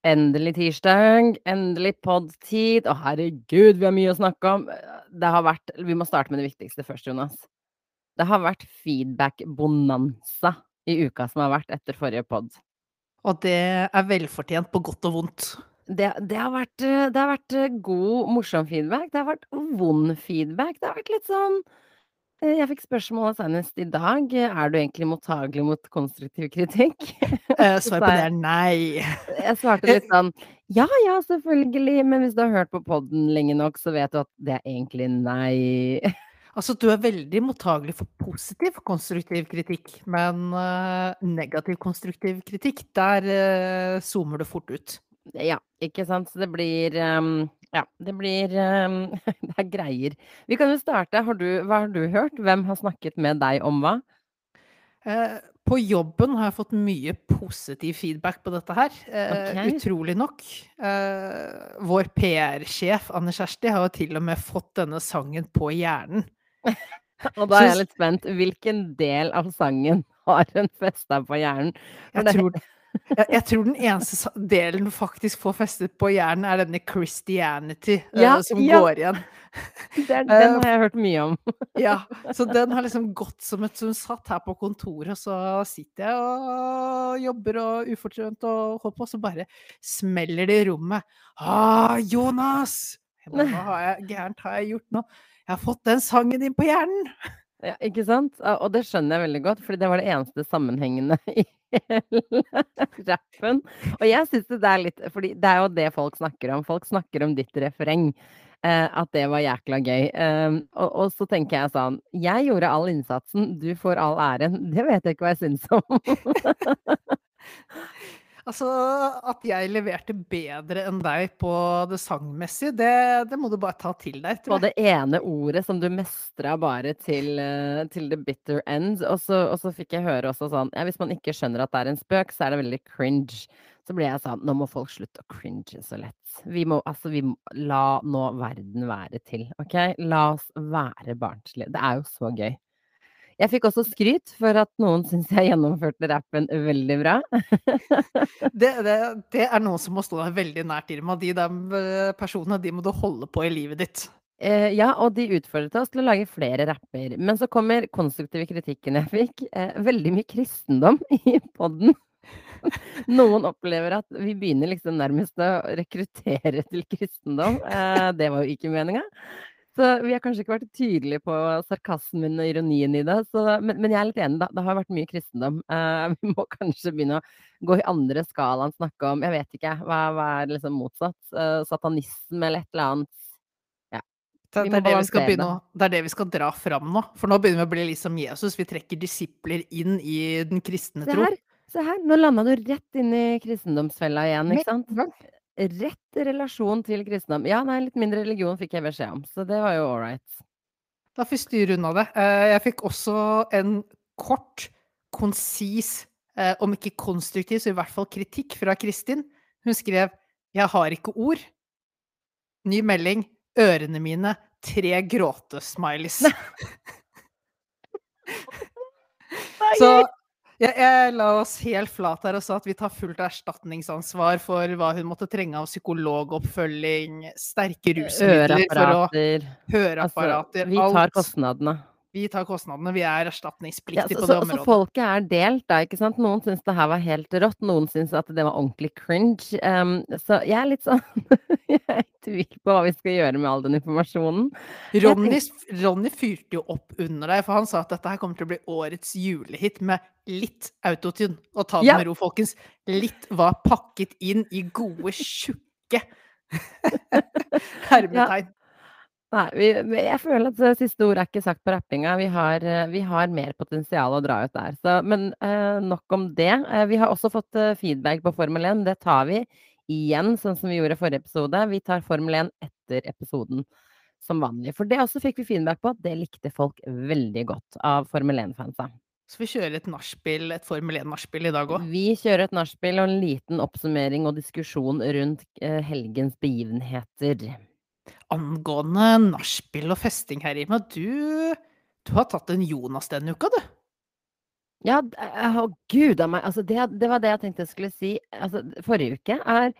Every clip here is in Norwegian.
Endelig tirsdag, endelig podtid. Å, herregud, vi har mye å snakke om. Det har vært Vi må starte med det viktigste først, Jonas. Det har vært feedback-bonanza i uka som har vært etter forrige pod. Og det er velfortjent på godt og vondt. Det, det, har vært, det har vært god, morsom feedback. Det har vært vond feedback. Det har vært litt sånn jeg fikk spørsmålet senest i dag. Er du egentlig mottagelig mot konstruktiv kritikk? Eh, Svaret på det er nei. Jeg svarte litt sånn ja ja, selvfølgelig, men hvis du har hørt på poden lenge nok, så vet du at det er egentlig nei. Altså, du er veldig mottagelig for positiv konstruktiv kritikk, men uh, negativ konstruktiv kritikk, der uh, zoomer du fort ut. Ja, ikke sant. Så det blir um, ja, det blir um, Det er greier. Vi kan jo starte. Har du, hva har du hørt? Hvem har snakket med deg om hva? Eh, på jobben har jeg fått mye positiv feedback på dette her. Eh, okay. Utrolig nok. Eh, vår PR-sjef Anne Kjersti har jo til og med fått denne sangen på hjernen. og da er jeg litt spent. Hvilken del av sangen har hun festa på hjernen? For jeg tror jeg, jeg, tror den eneste delen du faktisk får festet på hjernen, er denne Christianity eh, ja, uh, som ja. går igjen. Den, den, har jeg hørt mye om. ja, så den har liksom gått som et som satt her på kontoret, og så sitter jeg og jobber og ufortrødent og holder på, og så bare smeller det i rommet. Ah, Jonas! Hva har jeg, gærent har jeg gjort nå? Jeg har fått den sangen din på hjernen! Ja, ikke sant? Og det skjønner jeg veldig godt, fordi det var det eneste sammenhengende i hele rappen. Og jeg syns det er litt fordi det er jo det folk snakker om. Folk snakker om ditt refreng. Eh, at det var jækla gøy. Eh, og, og, så tenker jeg sånn Jeg gjorde all innsatsen, du får all æren. Det vet jeg ikke hva jeg syns om. Altså, at jeg leverte bedre enn deg på det sangmessige, det, det må du bare ta til deg. På det ene ordet som du mestra bare til, eh, til, the bitter end. Og så, og så, fikk jeg høre også sånn ja, Hvis man ikke skjønner at det er en spøk, så er det veldig cringe. Så ble jeg sånn Nå må folk slutte å cringe så lett. Vi må altså vi må, La nå verden være til, OK? La oss være barnslige. Det er jo så gøy. Jeg fikk også skryt for at noen syns jeg gjennomførte rappen veldig bra. det, det, det, er noen som må stå deg veldig nært, Irma. De eh, personene de må du holde på i livet ditt. Eh, ja, og de utfordret oss til å lage flere rapper. Men så kommer konstruktive kritikken jeg fikk. Eh, veldig mye kristendom i poden. Noen opplever at vi begynner liksom nærmest å rekruttere til kristendom. Eh, det var jo ikke meninga. Så vi har kanskje ikke vært tydelige på sarkasmen og ironien i det. Så, men, men, jeg er litt enig, da. Det har vært mye kristendom. Uh, vi må kanskje begynne å gå i andre skalaen, snakke om Jeg vet ikke, hva, hva er liksom motsatt? Uh, satanisme eller et eller annet. Ja. Det, det, er det, begynne, det er det vi skal dra fram nå. For nå begynner vi å bli liksom Jesus. Vi trekker disipler inn i den kristne tro. Se her. Nå landa du rett inn i kristendomsfella igjen, ikke sant? Rett relasjon til kristendom. Ja, nei, litt mindre religion fikk jeg beskjed om, så det var jo all right. Da får vi styre unna det. Eh, jeg fikk også en kort, konsis, eh, om ikke konstruktiv, så i hvert fall kritikk fra Kristin. Hun skrev 'Jeg har ikke ord'. Ny melding 'Ørene mine'. Tre gråtesmileys. så jeg, jeg, la oss helt flat her og sa at vi tar fullt erstatningsansvar for hva hun måtte trenge av psykologoppfølging, sterke rusmidler for å Høreapparater. Altså, vi tar kostnadene. Vi tar kostnadene, vi er erstatningspliktige ja, på det området. Så folket er delt, da, ikke sant. Noen syns det her var helt rått, noen syns at det var ordentlig cringe. Um, så jeg er litt sånn Jeg er i tvil på hva vi skal gjøre med all den informasjonen. Ronny, Ronny, fyrte jo opp under deg, for han sa at dette her kommer til å bli årets julehit med litt autotune. Og ta det ja. med ro, folkens. Litt var pakket inn i gode, tjukke hermetegn. Ja. Nei, vi, jeg føler at det siste ord er ikke sagt på rappinga. Vi har, eh, vi har mer potensial å dra ut der. Så, men eh, nok om det. Eh, vi har også fått eh, feedback på Formel 1. Det tar vi igjen, sånn som vi gjorde i forrige episode. Vi tar Formel 1 etter episoden som vanlig. For det også fikk vi feedback på det likte folk veldig godt av Formel 1-fansa. Så vi kjører et nachspiel, et Formel 1-nachspiel i dag òg? Vi kjører et nachspiel og en liten oppsummering og diskusjon rundt eh, helgens begivenheter angående nachspiel og festing her, Irma. Du, du har tatt en Jonas denne uka, du? Ja, å oh, gud a meg, altså det det var det jeg tenkte jeg skulle si. Altså, forrige uke er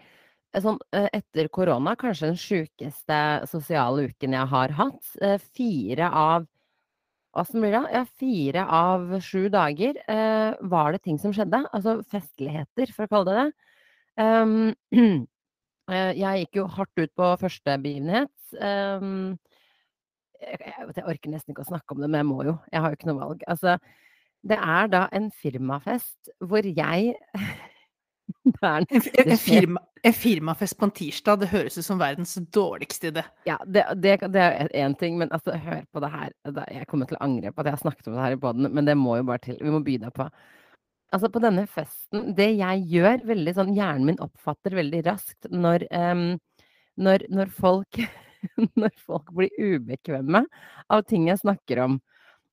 sånn, eh, etter korona kanskje den sjukeste sosiale uken jeg har hatt. Fire 4 av Åssen blir det? Ja, fire av sju dager, eh, var det ting som skjedde. Altså festligheter, for å kalle det det. Um, eh, jeg gikk jo hardt ut på første begivenhet. Um, jeg orker nesten ikke å snakke om det, men jeg må jo. Jeg har jo ikke noe valg. Altså, det er da en firmafest hvor jeg er En en firma en firmafest på en tirsdag, det høres ut som verdens dårligste idé. Ja, det det det er én ting, men altså, hør på det her. Jeg kommer til å angre på at jeg har snakket om det her i poden, men det må jo bare til. Vi må by deg på. Altså, på denne festen Det jeg gjør veldig sånn hjernen min oppfatter veldig raskt når, um, når når folk når folk blir ubekvemme av ting jeg snakker om.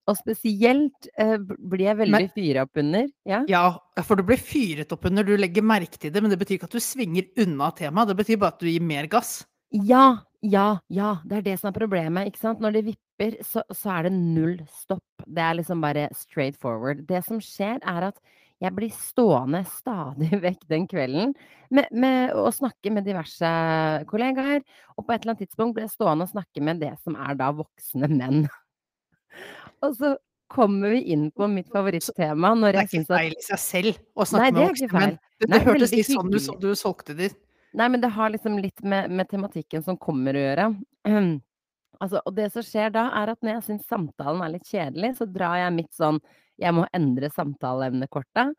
Og spesielt, eh, blir jeg veldig fyra opp under ja? Ja, for du blir fyret opp under, du legger merke til det, men det betyr ikke at du svinger unna temaet, det betyr bare at du gir mer gass. Ja, ja, ja, det er det som er problemet, ikke sant. Når det vipper, så så er det null stopp. Det er liksom bare straight forward. Det som skjer, er at jeg blir stående stadig vekk den kvelden med med å snakke med diverse kollegaer, og på et eller annet tidspunkt blir jeg stående og snakke med det som er da voksne menn. Og så kommer vi inn på mitt favorittema når det er ikke feil i seg selv å snakke nei, med voksne menn. Det det hørtes litt sånn ut som du solgte det. Nei, men det har liksom litt med med tematikken som kommer å gjøre. Altså, og det som skjer da, er at når jeg syns samtalen er litt kjedelig, så drar jeg mitt sånn jeg må endre samtaleevnekortet.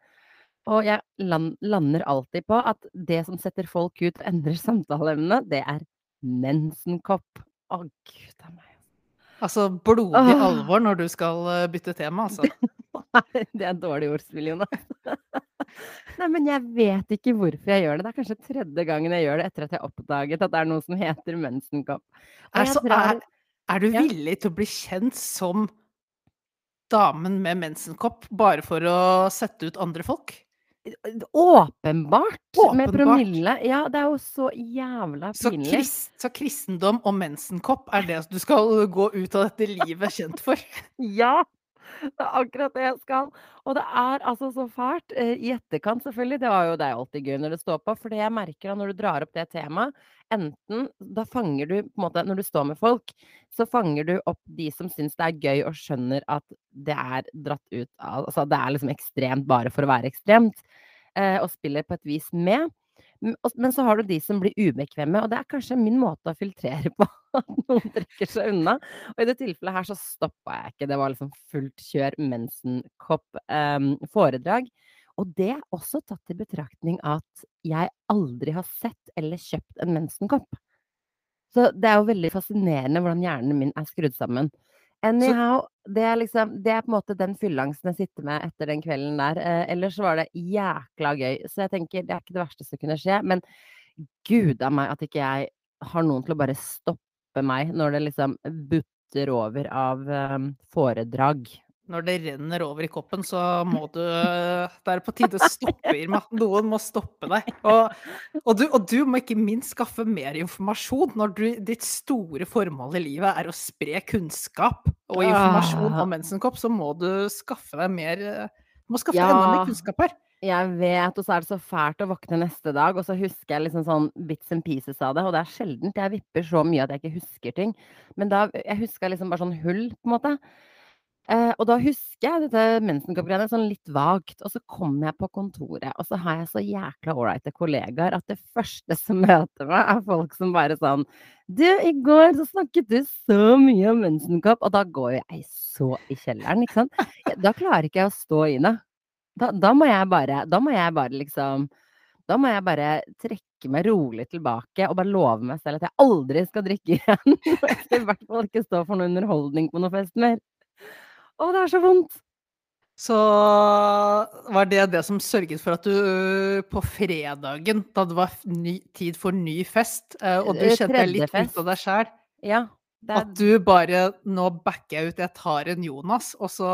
Og jeg land lander alltid på at det som setter folk ut og endrer samtaleevne, det er mensenkopp. Å gud a meg. Altså blodig alvor når du skal, eh, bytte tema, altså. Nei, det er dårlig ordspill, Jonas. Nei, men jeg vet ikke hvorfor jeg gjør det. Det er kanskje tredje gangen jeg gjør det etter at jeg oppdaget at det er noe som heter mensenkopp. Altså, er er du Ja? villig til å bli kjent som damen med mensenkopp bare for å sette ut andre folk? Åpenbart! Med promille. Ja, det er jo så jævla Så pinlig. så kristendom og mensenkopp er det du skal gå ut av dette livet kjent for? Ja! Det er akkurat det jeg skal. Og det er altså så fælt, eh, i etterkant selvfølgelig, det var jo det er jo alltid gøy når det står på, for det jeg merker da når du drar opp det temaet, enten da fanger du på en måte Når du står med folk, så fanger du opp de som syns det er gøy og skjønner at det er dratt ut av Altså det er liksom ekstremt bare for å være ekstremt, eh, og spiller på et vis med. Men så har du de som blir ubekvemme, og det er kanskje min måte å filtrere på, at noen trekker seg unna. Og i det tilfellet her så stoppa jeg ikke, det var liksom fullt kjør mensenkopp, ehm, foredrag. Og det også tatt i betraktning at jeg aldri har sett eller kjøpt en mensenkopp. Så det er jo veldig fascinerende hvordan hjernen min er skrudd sammen. Anyhow, det er liksom det er på en måte den fyllangsten jeg sitter med etter den kvelden der. Eh, ellers var det jækla gøy. Så jeg tenker det er ikke det verste som kunne skje, men gud a meg at ikke jeg har noen til å bare stoppe meg når det liksom butter over av, um, foredrag. Når det renner over i koppen, så må du Det er på tide å stoppe, Irma. Noen må stoppe deg. Og og du og du må ikke minst skaffe mer informasjon når du ditt store formål i livet er å spre kunnskap og informasjon Ah. om mensenkopp, så må du skaffe deg mer du må skaffe deg enda mer kunnskap her. Jeg vet, og så er det så fælt å våkne neste dag, og så husker jeg liksom sånn bits and pieces av det, og det er sjeldent jeg vipper så mye at jeg ikke husker ting. Men da jeg huska liksom bare sånn hull, på en måte. Eh, og da husker jeg dette mensenkopp-greiene sånn litt vagt, og så kommer jeg på kontoret, og så har jeg så jækla ålreite kollegaer at det første som møter meg, er folk som bare sånn Du, i går så snakket du så mye om mensenkopp, og da går jeg så i kjelleren, ikke sant. Da klarer ikke jeg å stå i det. Da da må jeg bare da må jeg bare liksom da må jeg bare trekke meg rolig tilbake og bare love meg selv at jeg aldri skal drikke igjen. Og jeg skal i hvert fall ikke stå for noe underholdning på noen fest mer. Å, det er så vondt! Så var det det som sørget for at du øh, på fredagen, da det var ny tid for ny fest, eh, og du Eh, kjente deg litt ut av deg sjæl Ja, er At du bare Nå backer jeg ut, jeg tar en Jonas, og så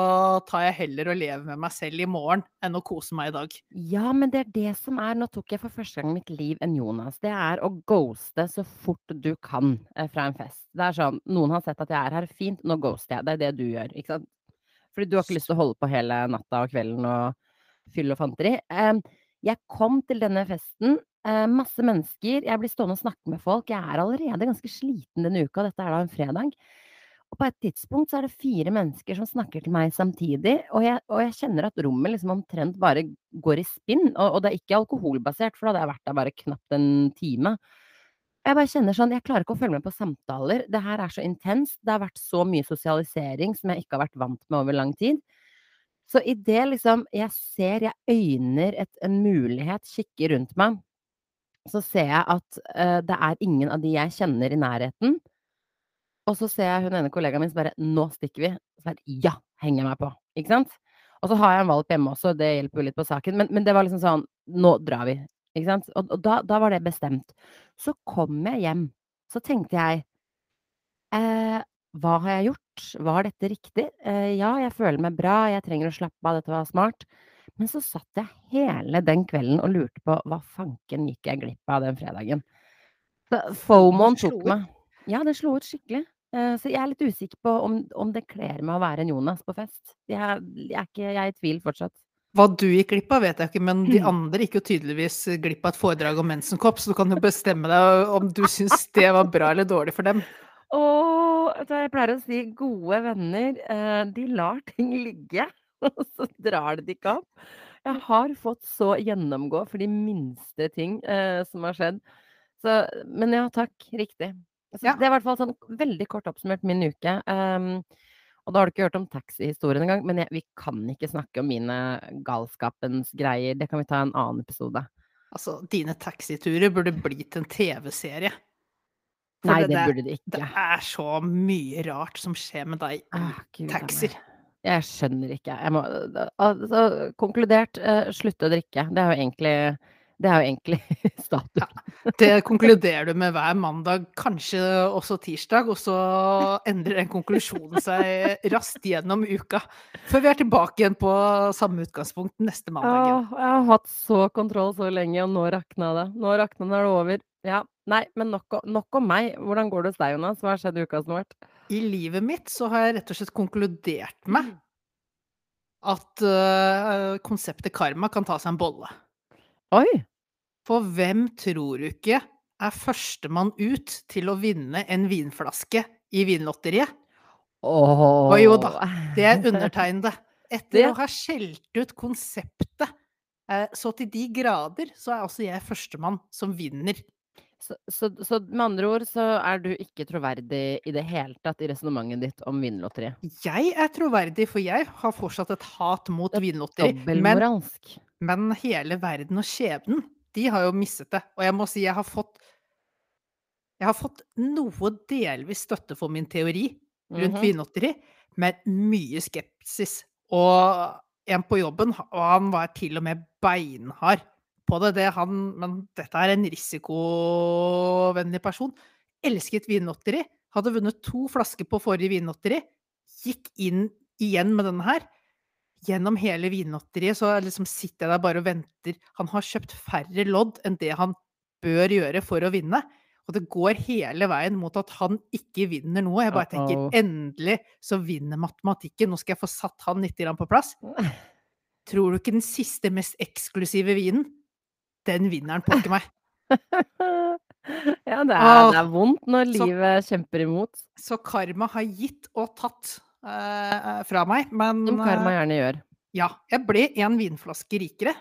tar jeg heller og lever med meg selv i morgen enn å kose meg i dag. Ja, men det er det som er Nå tok jeg for første gang i mitt liv en Jonas. Det er å ghoste så fort du kan, eh, fra en fest. Det er sånn Noen har sett at jeg er her, fint, nå ghoster jeg. Det er det du gjør, ikke sant? Fordi du har ikke lyst til å holde på hele natta og kvelden og fylle og fanteri. Eh, jeg kom til denne festen. Eh, masse mennesker. Jeg blir stående og snakke med folk. Jeg er allerede ganske sliten denne uka. Dette er da en fredag. Og på et tidspunkt så er det fire mennesker som snakker til meg samtidig, og jeg, og jeg kjenner at rommet liksom omtrent bare går i spinn. Og, og, det er ikke alkoholbasert, for da hadde jeg vært der bare knapt en time. Jeg bare kjenner sånn, jeg klarer ikke å følge med på samtaler. Det her er så intenst. Det har vært så mye sosialisering som jeg ikke har vært vant med over lang tid. Så idet liksom jeg ser, jeg øyner et, en mulighet, kikker rundt meg, så ser jeg at uh, det er ingen av de jeg kjenner i nærheten. Og så ser jeg hun ene kollegaen min som bare 'Nå stikker vi.' Så bare 'Ja!' henger jeg meg på. Ikke sant? Og så har jeg en valp hjemme også, det hjelper jo litt på saken. Men, men det var liksom sånn 'Nå drar vi.' Ikke sant? Og, og da, da, var det bestemt. Så kom jeg hjem. Så tenkte jeg eh, Hva har jeg gjort? Var dette riktig? Eh, ja, jeg føler meg bra, jeg trenger å slappe av, dette var smart. Men så satt jeg hele den kvelden og lurte på hva fanken gikk jeg glipp av den fredagen. FOMOen tok meg. Ja, det slo ut skikkelig. Eh, så jeg er litt usikker på om, om det kler meg å være en Jonas på fest. Jeg, jeg, er ikke, jeg er i tvil fortsatt. Hva du gikk glipp av, vet jeg ikke, men de andre gikk jo tydeligvis glipp av et foredrag om mensenkopp, så du kan jo bestemme deg om du syns det var bra eller dårlig for dem. Åh, jeg pleier å si gode venner, eh, de lar ting ligge, og så drar de det ikke opp. Jeg har fått så gjennomgå for de minste ting eh, som har skjedd. Så, men ja, takk. Riktig. Så ja. Det er i hvert fall sånn veldig kort oppsummert min uke. Um, og da har du ikke hørt om taxihistorien engang, men jeg, vi kan ikke snakke om mine galskapens greier. Det kan vi ta en annen episode. Altså, dine taxiturer burde blitt en TV-serie. Nei, det, det, burde det ikke. Det er så mye rart som skjer med deg i ah, taxier. Jeg skjønner ikke. Jeg må altså, Konkludert, uh, slutte å drikke. Det er jo egentlig det er jo egentlig status. Ja, det konkluderer du med hver mandag, kanskje også tirsdag, og så endrer den konklusjonen seg raskt gjennom uka. Før vi er tilbake igjen på samme utgangspunkt neste mandag. Ja, jeg har hatt så kontroll så lenge, og nå rakna det. Nå rakna det, er det over. Ja, Nei, men nok, nok, om meg. Hvordan går det hos deg, Jonas? Hva har skjedd i uka som har vært? I livet mitt så har jeg rett og slett konkludert med mm. at uh, konseptet karma kan ta seg en bolle. Oi! For hvem tror du ikke er førstemann ut til å vinne en vinflaske i Vinlotteriet? Åh. Og jo da, det er undertegnede. Etter å ha skjelt ut konseptet eh, så til de grader, så er altså jeg førstemann som vinner. Så, så, så, med andre ord så er du ikke troverdig i det hele tatt i resonnementet ditt om Vinlotteriet? Jeg er troverdig, for jeg har fortsatt et hat mot Vinlotteri. Dobbeltmoralsk. Men, hele verden og skjebnen de har jo mistet det. Og jeg må si jeg har fått Jeg har fått noe delvis støtte for min teori rundt mm -hmm. vinlotteri, men mye skepsis. Og en på jobben, og han var til og med beinhard på det. det han, men dette er en risikovennlig person. Elsket vinlotteri. Hadde vunnet to flasker på forrige vinlotteri. Gikk inn igjen med denne her gjennom hele Vinlotteriet så liksom sitter jeg der bare og venter. Han har kjøpt færre lodd enn det han bør gjøre for å vinne. Og det går hele veien mot at han ikke vinner noe. Jeg bare tenker endelig så vinner matematikken. Nå skal jeg få satt han litt på plass. Tror du ikke den siste, mest eksklusive vinen, den vinner han pokker meg. ja, det er, det er, vondt når livet så, kjemper imot. Så karma har gitt og tatt uh, fra meg, men Som karma eh, gjerne gjør. Ja. Jeg ble en vinflaske rikere.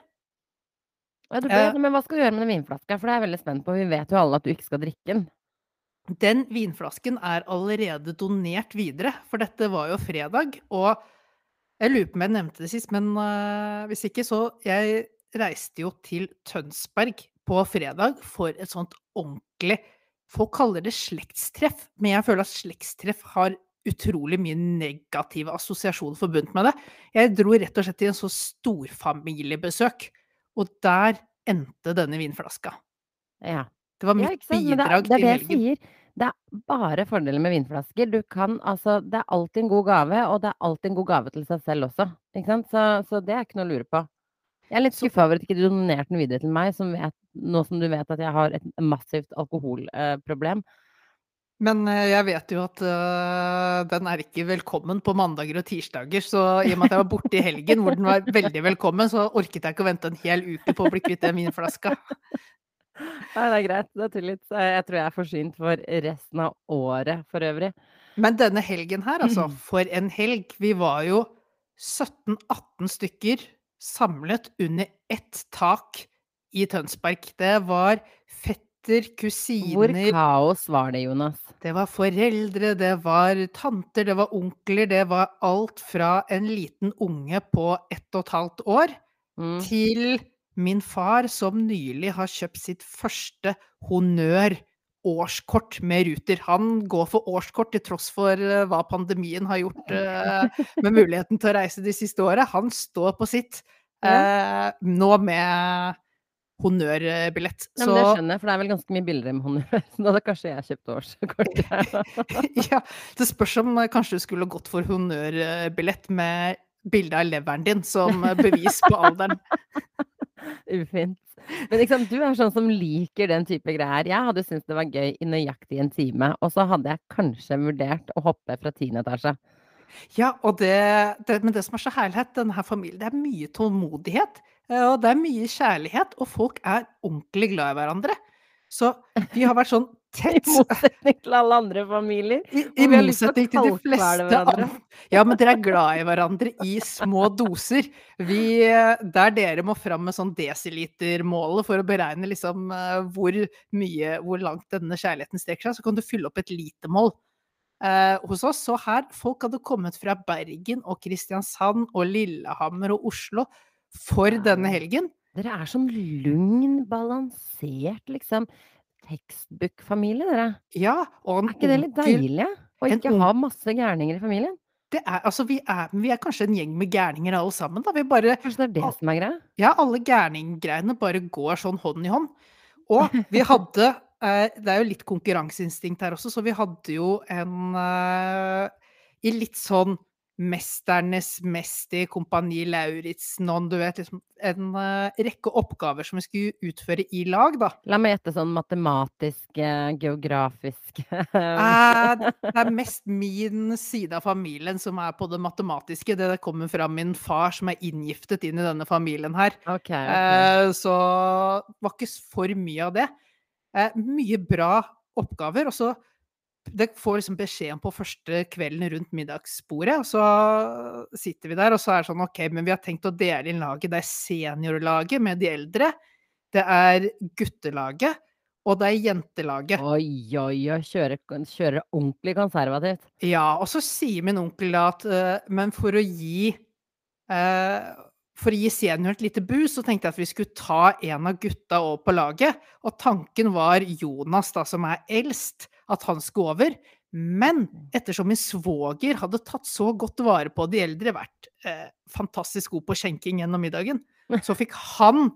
Ja, ble, uh, men hva skal du gjøre med den vinflaska? For det er jeg veldig spent på. Vi vet jo alle at du ikke skal drikke den. Den vinflasken er allerede donert videre, for dette var jo fredag. Og jeg lurer på om jeg nevnte det sist, men uh, hvis ikke, så Jeg reiste jo til Tønsberg på fredag for et sånt ordentlig Folk kaller det slektstreff, men jeg føler at slektstreff har utrolig mye negative assosiasjoner forbundet med det. Jeg dro rett og slett til en så storfamiliebesøk, og der endte denne vinflaska. Ja. Det var mitt ja, bidrag det er, det er til helgen. Det jeg sier. Det er bare fordeler med vinflasker. Du kan altså Det er alltid en god gave, og det er alltid en god gave til seg selv også. Ikke sant? Så, så det er ikke noe å lure på. Jeg er litt skuffa over at ikke du donerte den videre til meg, som vet, nå som du vet at jeg har et massivt alkoholproblem. Eh, Men eh, jeg vet jo at uh, den er ikke velkommen på mandager og tirsdager, så i og med at jeg var borte i helgen hvor den var veldig velkommen, så orket jeg ikke å vente en hel uke på å bli kvitt den vinflaska. Nei, det er greit. Det er tillit. Så Jeg tror jeg er forsynt for resten av året for øvrig. Men denne helgen her, altså, for en helg. Vi var jo 17-18 stykker samlet under ett tak i Tønsberg. Det var fetter, Hvor kaos var det, Jonas? Det var foreldre, det var tanter, det var onkler, det var alt fra en liten unge på ett og et halvt år Mm. til min far som nylig har kjøpt sitt første honnør-årskort med Ruter. Han går for årskort til tross for eh, hva pandemien har gjort eh, med muligheten til å reise de siste året. Han står på sitt eh, nå med honnørbillett. Ja, men det skjønner jeg, for det er vel ganske mye billigere med honnør. Så da hadde kanskje jeg kjøpt årskort. ja, det spørs om eh, kanskje du skulle gått for honnørbillett med bilde av leveren din som eh, bevis på alderen. Ufint. Men liksom, du er sånn som liker den type greier. Jeg hadde syntes det var gøy i nøyaktig en time, og så hadde jeg kanskje vurdert å hoppe fra tiende etasje. Ja, og det, det, men det som er så herlighet, denne her familien, det er mye tålmodighet. Eh, Og det er mye kjærlighet, og folk er ordentlig glad i hverandre. Så vi har vært sånn tett I motsetning til alle andre familier. I, i motsetning til de fleste andre. Ja, men dere er glad i hverandre i små doser. Vi, eh, der dere må fram med sånn desilitermålet for å beregne liksom eh, hvor mye, hvor langt denne kjærligheten strekker seg, så kan du fylle opp et litermål. Eh, hos oss, så her, folk hadde kommet fra Bergen og Kristiansand og Lillehammer og Oslo for denne helgen. Dere er sånn lugn, balansert, liksom. Tekstbook-familie, dere. Ja, og Er ikke det litt deilig? Å ikke ha masse gærninger i familien? Det er, altså, vi, er, vi er kanskje en gjeng med gærninger alle sammen. Da. Vi bare Kanskje det er det som er greia? Ja, alle gærninggreiene bare går sånn hånd i hånd. Og vi hadde eh, Det er jo litt konkurranseinstinkt her også, så vi hadde jo en eh, I litt sånn Mesternes mester, Kompani Lauritzen og du vet liksom En eh, rekke oppgaver som vi skulle utføre i lag, da. La meg gjette sånn matematisk, eh, geografisk Eh, det er mest min side av familien som er på det matematiske. Det kommer fra min far, som er inngiftet inn i denne familien her. Okay, okay. Så det var ikke for mye av det. Mye bra oppgaver. Og så det får liksom beskjeden på første kvelden rundt middagsbordet, og så sitter vi der, og så er det sånn OK, men vi har tenkt å dele inn laget. Det er seniorlaget med de eldre, det er guttelaget, og det er jentelaget. Oi, oi, oi. Kjører, kjøre ordentlig konservativt. Ja, og så sier min onkel da at uh, Men for å gi uh, For å gi senioren et lite boost, så tenkte jeg at vi skulle ta en av gutta over på laget. Og tanken var Jonas, da, som er eldst, at han skulle over. Men ettersom min svoger hadde tatt så godt vare på de eldre, vært eh, fantastisk god på skjenking gjennom middagen, så fikk han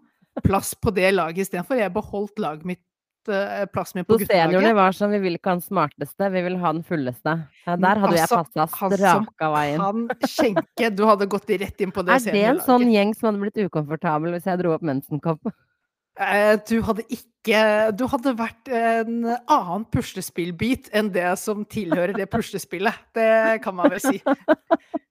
plass på det laget istedenfor. Jeg beholdt laget mitt, eh, plassen min på Så seniorene var sånn, vi vil ikke ha den smarteste, vi vil ha den fulleste. Ja, der hadde jeg Altså, passa han som straka veien. kan skjenke. Du hadde gått rett inn på det Er det en sånn gjeng som hadde blitt ukomfortabel hvis jeg dro opp mensenkopp? Eh, Du hadde ikke Du hadde vært en annen puslespillbit enn det som tilhører det puslespillet. Det kan man vel si.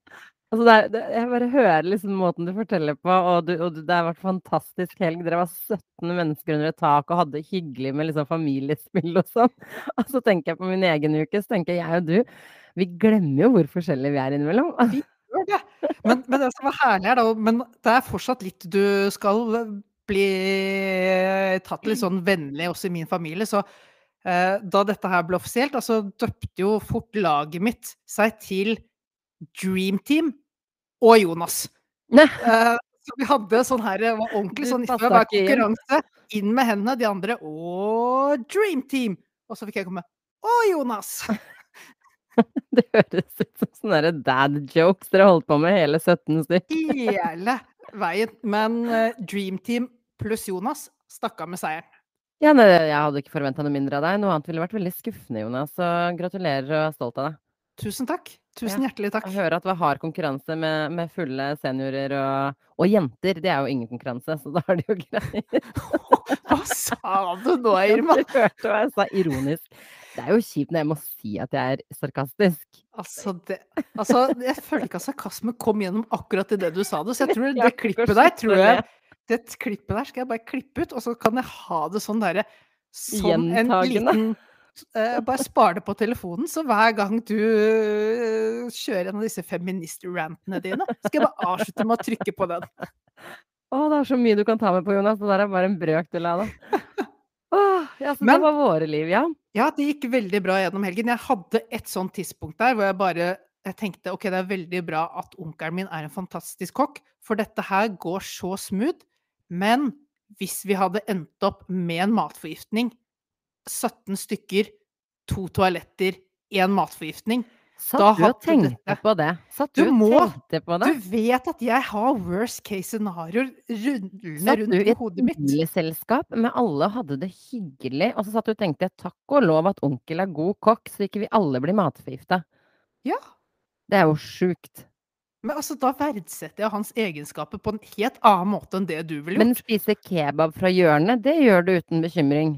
Altså det er, det, jeg bare hører liksom måten du forteller på, og, du, og det har vært fantastisk helg. Dere var 17 mennesker under et tak og hadde hyggelig med liksom familiespill og sånn. Og så tenker jeg på min egen uke, så tenker jeg og du, vi glemmer jo hvor forskjellige vi er innimellom. Gjør det. Men, men det som var herlig er da Men det er fortsatt litt du skal bli tatt litt sånn vennlig også i min familie. Så eh, da dette her ble offisielt, da, så døpte jo fort laget mitt seg til Dream Team og Jonas. Eh, så vi hadde sånn her det var ordentlig sånn ikke inn. konkurranse. Inn med hendene, de andre og Dream Team! Og så fikk jeg komme og Jonas! Det høres ut som sånne dad jokes dere holdt på med hele 17 stykker. Hele veien. Men eh, Dream Team pluss Jonas stakk av med seieren. Ja, nei, jeg hadde ikke forventa noe mindre av deg. Noe annet ville vært veldig skuffende, Jonas. Så gratulerer og er stolt av deg. Tusen takk. Tusen hjertelig takk. Jeg hører at det var hard konkurranse med, med fulle seniorer og, og jenter. Det er jo ingen konkurranse, så da er det jo greit. Hva sa du nå, Irma? Du hørte hva jeg sa ironisk. Det er jo kjipt når jeg må si at jeg er sarkastisk. Altså, det Altså, jeg føler ikke at sarkasme kom gjennom akkurat i det du sa det, så jeg tror det klippet der tror jeg. Det klippet der skal jeg bare klippe ut, og så kan jeg ha det sånn derre Som en liten uh, Bare spar det på telefonen, så hver gang du uh, kjører en av disse feminist-rantene dine, skal jeg bare avslutte med å trykke på den. Å, det er så mye du kan ta med på, Jonas. Det der er bare en brøkdel av det. Åh, ja, så Men- det var våre liv, ja. Ja, det gikk veldig bra gjennom helgen. Jeg hadde et sånt tidspunkt der hvor jeg bare jeg tenkte ok, det er veldig bra at onkelen min er en fantastisk kokk, for dette her går så smooth. Men hvis vi hadde endt opp med en matforgiftning, 17 stykker, to toaletter, én matforgiftning Satt Da du og tenkte dette- på det? Satt Du du, må- tenkte på det? Du vet at jeg har worst case scenarioer rullende Satt du i i et hodet mitt. med alle og hadde det hyggelig, og så satt du og tenkte takk og lov at onkel er god kokk, så ikke vi alle blir matforgifta. Ja. Det er jo sjukt. Men altså, da verdsetter jeg hans egenskaper på en helt annen måte enn det du ville gjort. Men spise kebab fra hjørnet, det gjør du uten bekymring.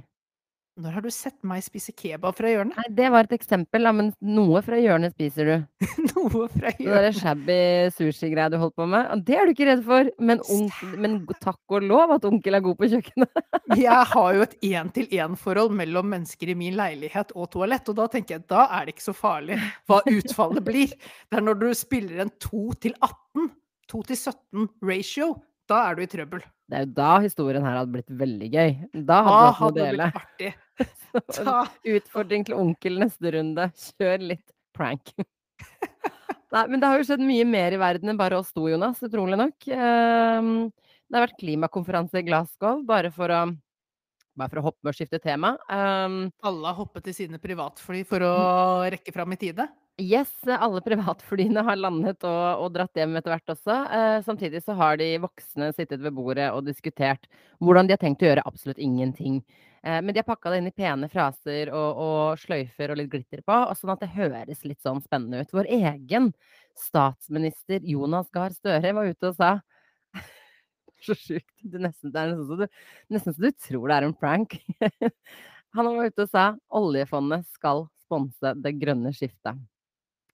Når har du sett meg spise kebab fra hjørnet? Nei, det var et eksempel, da, men noe fra hjørnet spiser du. Noe fra Det hjørnet. shabby sushi-greia du holdt på med, det er du ikke redd for. Men, onkel, men takk og lov at onkel er god på kjøkkenet. Jeg har jo et én-til-én-forhold mellom mennesker i min leilighet og toalett, og da tenker jeg da er det ikke så farlig hva utfallet blir. Det er når du spiller en 2 til 18, 2 til 17 ratio, da er du i trøbbel. Det er jo da historien her hadde blitt veldig gøy. Da Da hadde å hadde det blitt artig. Da, Utfordring til onkel neste runde. Kjør litt prank. Nei, men det har jo skjedd mye mer i verden enn bare oss to, Jonas. Utrolig nok. Ehm, Det har vært klimakonferanse i Glasgow, bare for å, bare for å hoppe og skifte tema. Um, alle har hoppet i sine privatfly for å rekke fram i tide. Yes, alle privatflyene har landet og, og dratt hjem etter hvert også. Eh, samtidig så har de voksne sittet ved bordet og diskutert hvordan de har tenkt å gjøre absolutt ingenting. Eh, men de har pakka det inn i pene fraser og, og sløyfer og litt glitter på, og sånn at det høres litt sånn spennende ut. Vår egen statsminister Jonas Gahr Støre var ute og sa Så sjukt. Det, nesten, det er nesten så, du, nesten så du tror det er en prank. Han var ute og sa oljefondet skal sponse det grønne skiftet.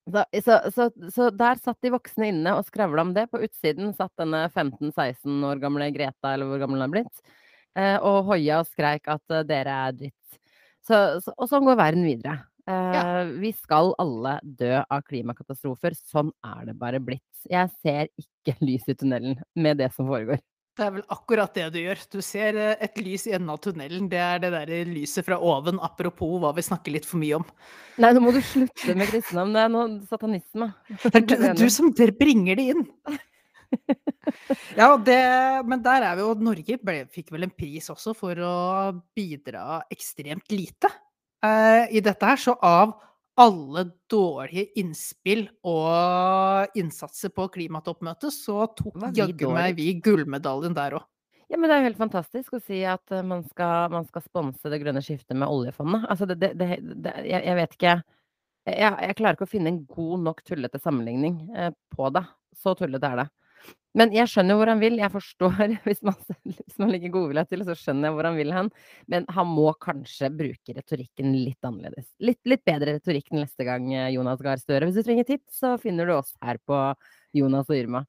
Så, så, så, så der satt de voksne inne og skravla om det. På utsiden satt denne 15-16 år gamle Greta, eller hvor gammel hun er blitt, eh, og hoia og skreik at eh, dere er dritt. Og sånn går verden videre. Eh, Vi skal alle dø av klimakatastrofer. Sånn er det bare blitt. Jeg ser ikke lys i tunnelen med det som foregår. Det er vel akkurat det du gjør. Du ser eh, et lys i enden av tunnelen. Det er det der lyset fra oven, apropos hva vi snakker litt for mye om. Nei, nå må du slutte med kristendom. Det er noe satanisme. Det er du, du som bringer det inn. Ja, det, men der er vi jo Norge ble, fikk vel en pris også for å bidra ekstremt lite eh, i dette her. Så av alle dårlige innspill og innsatser på klimatoppmøtet, så tok jaggu meg vi gullmedaljen der òg. Ja, men det er jo helt fantastisk å si at eh, man skal, man skal sponse det grønne skiftet med oljefondet. Altså, det, det, det, det jeg, jeg vet ikke jeg, jeg klarer ikke å finne en god nok tullete sammenligning eh, på det. Så tullete er det. Men jeg skjønner hvor han vil. Jeg forstår, hvis man, hvis man legger godvilja til, så skjønner jeg hvor han vil hen. Men han må kanskje bruke retorikken litt annerledes. Litt, litt bedre retorikk neste gang, eh, Jonas Gahr Støre. Hvis du trenger tips, så finner du oss her på Jonas og Irma.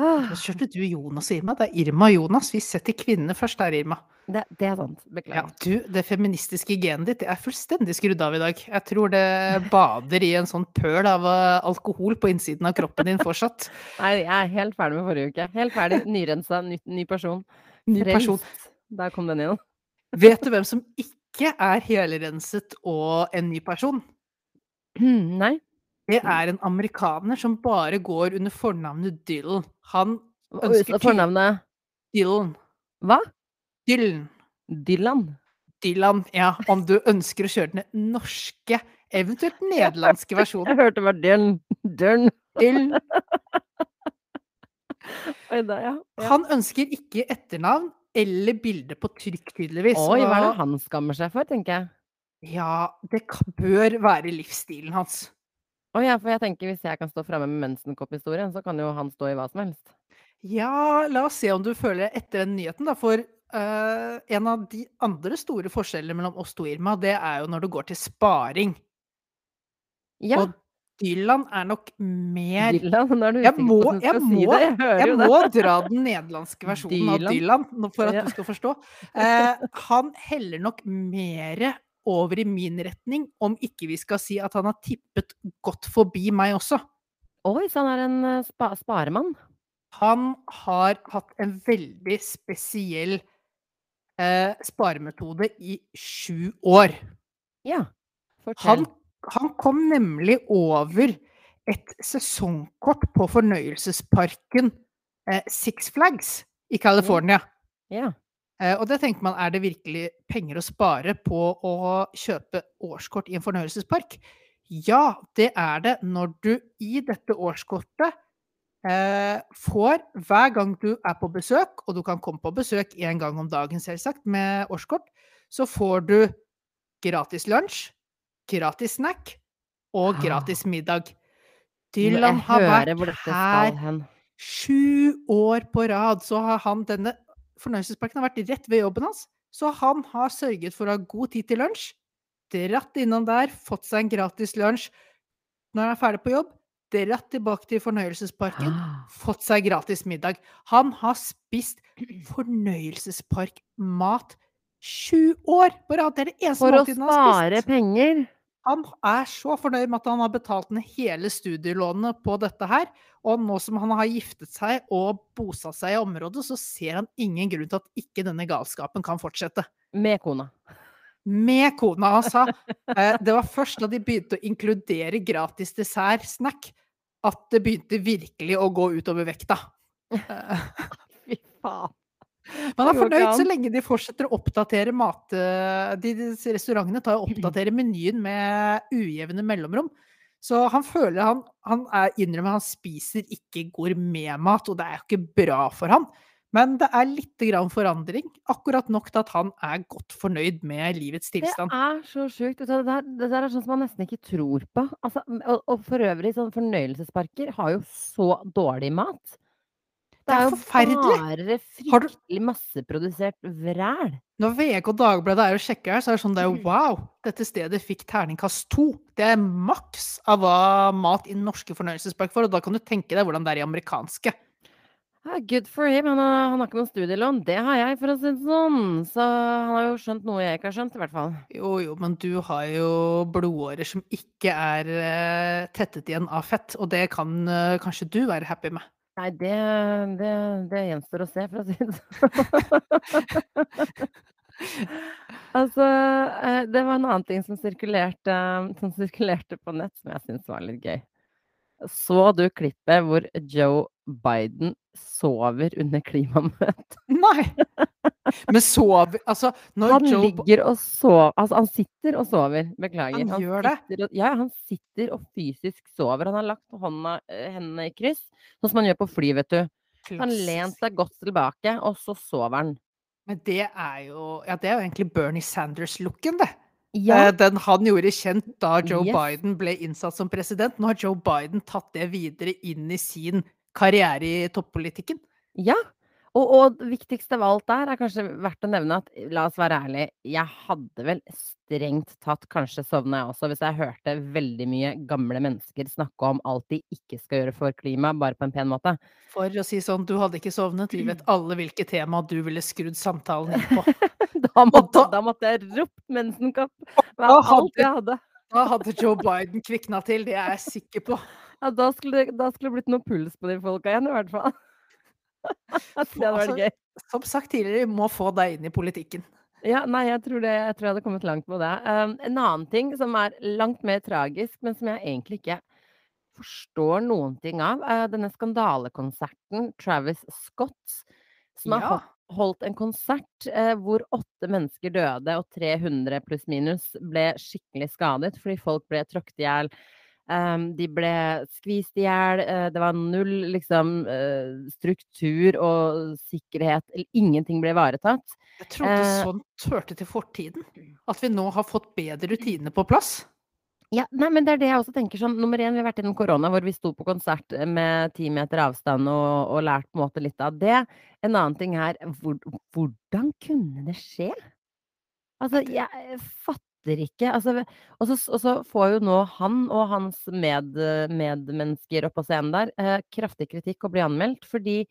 Ah, Nå kjørte du Jonas og Irma. Det er Irma og Jonas. Vi setter kvinnene først der, Irma. det, det er sant. Ja, du, det feministiske genet ditt er fullstendig skrudd av i dag. Jeg tror det bader i en sånn pøl av eh, alkohol på innsiden av kroppen din fortsatt. Nei, jeg er helt ferdig med forrige uke. Helt ferdig. Nyrensa, ny, ny person. Ny person. Der kom den igjen. Vet du hvem som ikke er helrenset og en ny person? Nei. Det er en amerikaner som bare går under fornavnet Dylan. Han Ønsker Fornavnet Dylan. Hva? Dylan. Dylan? Dylan, ja. Om du ønsker å kjøre den norske, eventuelt nederlandske versjonen. Jeg hørte bare Dylan. Dylan. Dylan. Ja. Han ønsker ikke etternavn eller bilde på trykk, tydeligvis. Oi, hva er det han skammer seg for, tenker jeg. Ja, det bør være livsstilen hans. Å ja, for jeg tenker hvis jeg kan stå framme med mensenkopphistorien, så kan jo han stå i hva som helst. Ja, la oss se om du føler etter den nyheten, da. For eh, en av de andre store forskjellene mellom oss to, Irma, det er jo når det går til sparing. Ja. Og Dylan er nok mer Dylan, nå er du Jeg må, du jeg må, si det. Jeg jeg det. må dra den nederlandske versjonen av Dylan. Dylan for at Ja. du skal forstå. Uh, han heller nok mere over i min retning, om ikke vi skal si at han har tippet godt forbi meg også. Oi, så han er en eh, spa sparemann. Han har hatt en veldig spesiell eh, sparemetode i sju år. Ja, Han, fortell. han kom nemlig over et sesongkort på fornøyelsesparken eh, Six Flags i California. Ja. Eh, og det tenker man, er det virkelig penger å spare på å kjøpe årskort i en fornøyelsespark? Ja, det er det når du i dette årskortet eh, får hver gang du er på besøk, og du kan komme på besøk én gang om dagen, selvsagt, med årskort, så får du gratis lunsj, gratis snack og Ah. gratis middag. Dylan har vært her sju år på rad, så har han denne fornøyelsesparken har vært rett ved jobben hans. Så han har sørget for å ha god tid til lunsj, dratt innom der, fått seg en gratis lunsj. Når han er ferdig på jobb, dratt tilbake til fornøyelsesparken, Ah. fått seg gratis middag. Han har spist fornøyelsesparkmat sju år på rad. Det er det eneste For å spist. For å spare penger. Han er så fornøyd med at han har betalt ned hele studielånet på dette her. Og nå som han har giftet seg og bosatt seg i området, så ser han ingen grunn til at ikke denne galskapen kan fortsette. Med kona. Med kona. Han sa eh, det var først da de begynte å inkludere gratis dessert-snack, at det begynte virkelig å gå utover vekta. Fy faen. Man er fornøyd så lenge de fortsetter å oppdatere mat... eh, De, de restaurantene tar og oppdaterer menyen med ujevne mellomrom. Så han føler han, han er, innrømmer han spiser ikke gourmetmat, og det er jo ikke bra for han. Men det er litt grann forandring, akkurat nok til at han er godt fornøyd med livets tilstand. Det er så sjukt. Det det der er sånn som man nesten ikke tror på. Altså, og, og for øvrig, sånn fornøyelsesparker har jo så dårlig mat. Det er jo forferdelig. bare fryktelig masseprodusert vræl. Når VG og Dagbladet er og sjekker her, så er det sånn det er jo wow, dette stedet fikk terningkast to. Det er maks av hva mat i norske fornøyelsespark får, og da kan du tenke deg hvordan det er i amerikanske. Ja, good for him. Han har, han har ikke noe studielån. Det har jeg, for å si det sånn. Så han har jo skjønt noe jeg ikke har skjønt, i hvert fall. Jo, jo, men du har jo blodårer som ikke er eh, tettet igjen av fett, og det kan eh, kanskje du være happy med. Nei, det, det, det gjenstår å se, for å si det sånn. altså, eh, det var en annen ting som sirkulerte, som sirkulerte på nett, som jeg syntes var litt gøy. Så du klippet hvor Joe Biden sover under klimamøtet? Nei! Men sover Altså, når Han Joe ligger og sover Altså, han sitter og sover. Beklager. Han gjør det? og, ja, han sitter og fysisk sover. Han har lagt hånda, eh, hendene i kryss, sånn som man gjør på fly, vet du. Han lent seg godt tilbake, og så sover han. Men det er jo Ja, det er jo egentlig Bernie Sanders-looken, det. Ja, Eh, Den han gjorde kjent da Joe Yes. Biden ble innsatt som president. Nå har Joe Biden tatt det videre inn i sin karriere i toppolitikken. ja. Og, og viktigst av alt der er kanskje verdt å nevne at la oss være ærlig, jeg hadde vel strengt tatt kanskje sovna jeg også hvis jeg hørte veldig mye gamle mennesker snakke om alt de ikke skal gjøre for klima, bare på en pen måte. For å si sånn, du hadde ikke sovnet, vi vet alle hvilke tema du ville skrudd samtalen inn på. Da måtte, da- måtte jeg ropt mensenkopp. da alt jeg hadde. Da hadde Joe Biden kvikna til, det er jeg sikker på. Ja, da skulle, det- da skulle det blitt noe puls på de folka igjen, i hvert fall. det hadde vært Altså, gøy. Som sagt tidligere, vi må få deg inn i politikken. Ja, nei, jeg tror, det, jeg tror jeg hadde kommet langt med det. Um, en annen ting som er langt mer tragisk, men som jeg egentlig ikke forstår noen ting av, er denne skandalekonserten Travis Scott, som har Ja. holdt, holdt en konsert eh, hvor åtte mennesker døde og 300 pluss minus ble skikkelig skadet fordi folk ble tråkket i hjel. Um, de ble skvist i hjel. Uh, det var null liksom, uh, struktur og sikkerhet. eller Ingenting ble ivaretatt. Jeg trodde uh, sånt hørte til fortiden. At vi nå har fått bedre rutiner på plass. Ja, nei, men det er det jeg også tenker sånn Nummer én, vi har vært innom korona hvor vi sto på konsert med ti meter avstand og og lært på en måte litt av det. En annen ting her, hvor hvordan kunne det skje? Altså, jeg fatter ikke. Altså, og så og så får jo nå han og hans med medmennesker opp på scenen der, eh, kraftig kritikk og blir anmeldt fordi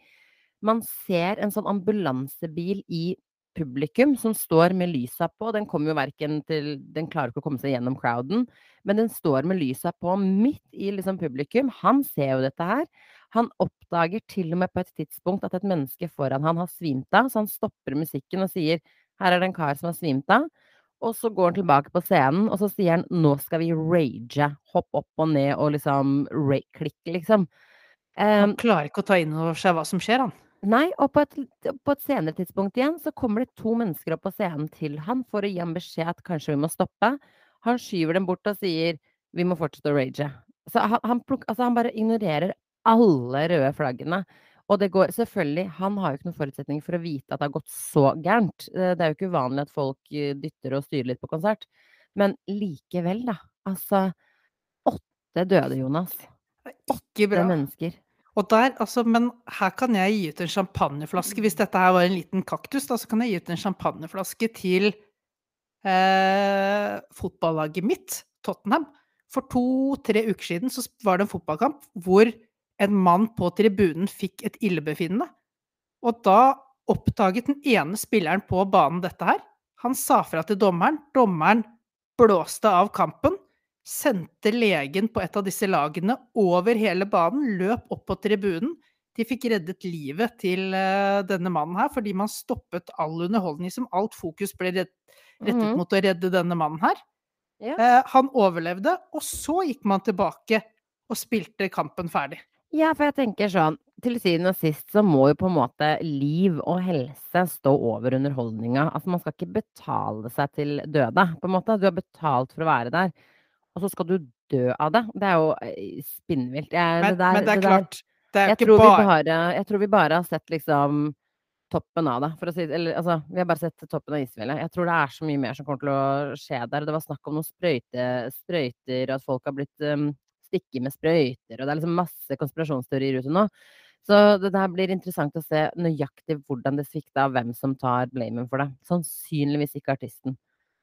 man ser en sånn ambulansebil i publikum som står med lysa på. Den kommer jo verken til Den klarer ikke å komme seg gjennom crowden, men den står med lysa på midt i liksom publikum. Han ser jo dette her. Han oppdager til og med på et tidspunkt at et menneske foran han har svimt av, så han stopper musikken og sier 'Her er det en kar som har svimt av'. Og så går han tilbake på scenen, og så sier han 'Nå skal vi rage'. Hopp opp og ned og liksom klikke, liksom. Han Um, klarer ikke å ta inn over seg hva som skjer, han. Nei, og på et på et senere tidspunkt igjen så kommer det to mennesker opp på scenen til han for å gi ham beskjed at kanskje vi må stoppe. Han skyver dem bort og sier: "Vi må fortsette å rage." Så han han pluk, altså, han bare ignorerer alle røde flaggene. Og det går selvfølgelig Han har jo ikke noen forutsetning for å vite at det har gått så gærent. Eh, det er jo ikke uvanlig at folk dytter og styrer litt på konsert. Men likevel, da. Altså, åtte døde, Jonas. Åtte mennesker. Der, altså, men her kan jeg gi ut en champagneflaske. Hvis dette her var en liten kaktus, da, så kan jeg gi ut en champagneflaske til eh, fotballaget mitt, Tottenham. For to-tre uker siden så var det en fotballkamp hvor en mann på tribunen fikk et illebefinnende. Og da oppdaget den ene spilleren på banen dette her. Han sa fra til dommeren. Dommeren blåste av kampen. Sendte legen på et av disse lagene over hele banen, løp opp på tribunen. De fikk reddet livet til uh, denne mannen her, fordi man stoppet all underholdning som alt fokus ble rettet rettet -hmm. mot å redde denne mannen her. Ja. Eh, han overlevde, og så gikk man tilbake og spilte kampen ferdig. Ja, for jeg tenker sånn Til syvende og sist så må jo på en måte liv og helse stå over underholdninga. Altså, man skal ikke betale seg til døde, på en måte. Du har betalt for å være der, og så skal du dø av det. Det er jo eh, spinnvilt. Jeg Men, det der men det er det klart, det er jeg ikke tror, vi bare bare, jeg tror vi bare har sett liksom toppen av det, si Eller altså, vi har bare sett toppen av isfjellet. Jeg tror det er så mye mer som kommer til å skje der. Det var snakk om noen sprøyte, sprøyter, og at folk har blitt um, stikket med sprøyter, og det er liksom masse konspirasjonsteorier ute nå. Så det der blir interessant å se nøyaktig hvordan det svikta, og hvem som tar blamen for det. Sannsynligvis ikke artisten.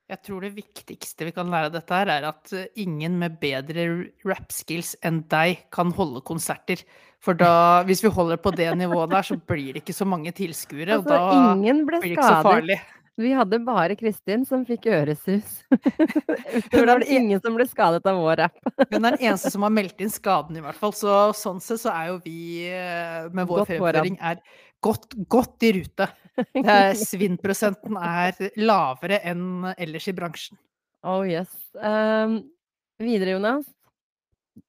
Jeg tror det viktigste vi kan lære av dette her, er at eh, ingen med bedre rap-skills enn deg kan holde konserter. For da, hvis vi holder på det nivået der, så blir det ikke så mange tilskuere, og Altså, da ingen ble blir det ikke så farlig. Vi hadde bare Kristin som fikk øresus. det var det ingen som ble skadet av vår rapp. Hun er den eneste som har meldt inn skaden, i hvert fall. Så sånn sett så er jo vi eh, med vår Godt fremføring er godt, godt i rute. Svinnprosenten er lavere enn ellers i bransjen. Oh yes. Um, videre, Jonas.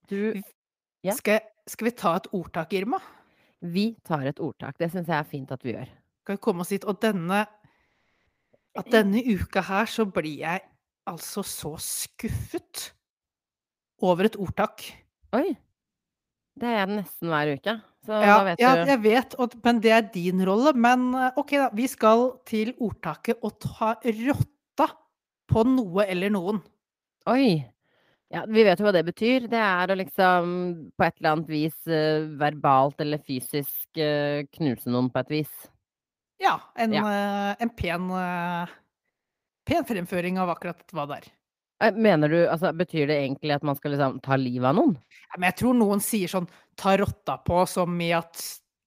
Du Ja. Skal, skal vi ta et ordtak, Irma? Vi tar et ordtak. Det syns jeg er fint at vi gjør. Skal vi komme oss dit? Og denne At denne uka her så blir jeg altså så skuffet over et ordtak. Oi. Det er jeg nesten hver uke. Så Ja, da vet ja, du jeg vet, og, men det er din rolle. Men eh, OK, da. Vi skal til ordtaket å ta rotta på noe eller noen. Oi. Ja, vi vet jo hva det betyr. Det er å liksom på et eller annet vis uh, verbalt eller fysisk uh, knuse noen på et vis. Ja, en, Ja. Uh, en pen, pen fremføring av akkurat hva det er. Eh, Mener du Altså, betyr det egentlig at man skal liksom ta livet av noen? Ja, jeg tror noen sier sånn 'ta rotta på', som i at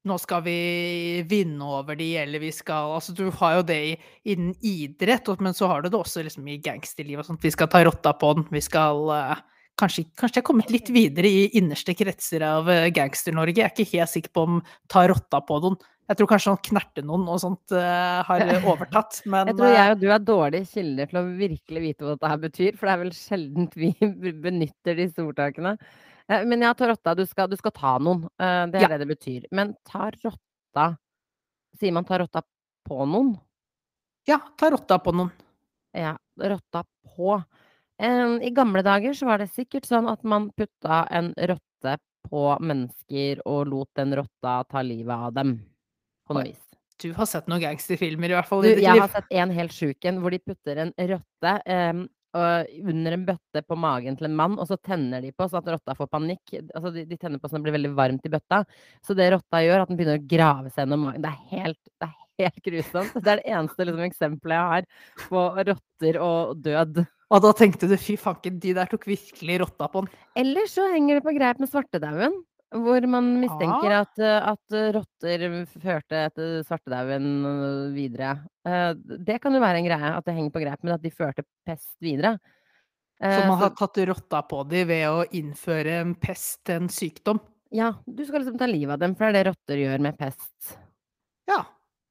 nå skal vi vinne over de, eller vi skal Altså, du har jo det innen idrett, men så har du det også liksom i gangsterlivet og sånt. Vi skal ta rotta på den. Vi skal uh, Kanskje, kanskje jeg har kommet litt videre i innerste kretser av eh, Gangster-Norge. Jeg er ikke helt sikker på om 'ta rotta på noen'. Jeg tror kanskje sånn knerte noen og sånt uh, har overtatt, men Jeg tror eh, jeg og du er dårlige kilder til å virkelig vite hva dette her betyr, for det er vel sjeldent vi benytter disse ordtakene. Uh, Men ja, ta rotta. Du skal, du skal ta noen. Uh, Det er Ja. det det betyr. Men ta rotta Sier man ta rotta på noen? ja, ta rotta på noen. Ja, rotta på. Eh, I gamle dager så var det sikkert sånn at man putta en rotte på mennesker og lot den rotta ta livet av dem. På noe vis. Du har sett noen gangsterfilmer, i hvert fall Du, i ditt jeg liv. har sett en helt sjuk en hvor de putter en rotte øh, under en bøtte på magen til en mann, og så tenner de på så at rotta får panikk. Altså, de, de tenner på sånn at det blir veldig varmt i bøtta. Så det rotta gjør, at den begynner å grave seg gjennom magen. Det er helt, det er helt grusomt. Det er det eneste liksom, eksempelet jeg har på rotter og død. Og da tenkte du fy fanken, de der tok virkelig rotta på den. Eller så henger det på greip med svartedauden. Hvor man mistenker Ah. at, at rotter førte etter svartedauden øh, videre. Eh, Det kan jo være en greie, at det henger på greip med at de førte pest videre. Så Eh, man har tatt rotta på dem ved å innføre en pest, en sykdom. Ja, du skal liksom ta livet av dem, for det er det rotter gjør med pest. Ja.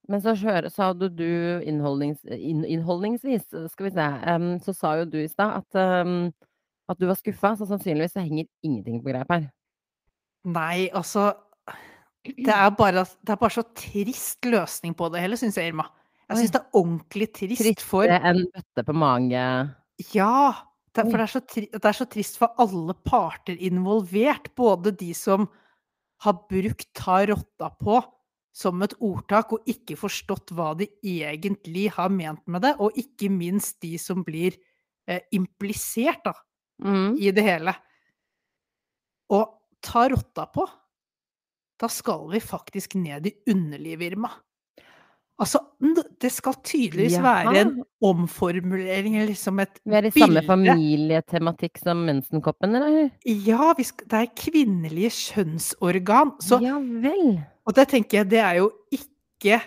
Men så sa du, du innholdnings, inn, innholdningsvis, skal vi se, um, så sa jo du i stad at, um, at du var skuffa, så sannsynligvis så henger ingenting på greip her. Nei, altså Det er bare, det er bare så trist løsning på det hele, syns jeg, Irma. Jeg syns det er ordentlig trist for Tristere enn bøtte på mage. Ja! Det, for det er, så tri, det er så trist for alle parter involvert. Både de som har brukt 'ta rotta på' som et ordtak og ikke forstått hva de egentlig har ment med det, og ikke minst de som blir eh, implisert da, Mm. i det hele. Og ta rotta på, da skal vi faktisk ned i underlivet, Irma. Altså, det skal tydeligvis være en omformulering, eller liksom et bilde. Vi er i samme familietematikk som mensenkoppen, eller? Ja, vi sk det er kvinnelige kjønnsorgan. Så, Ja vel. og det tenker jeg, det er jo ikke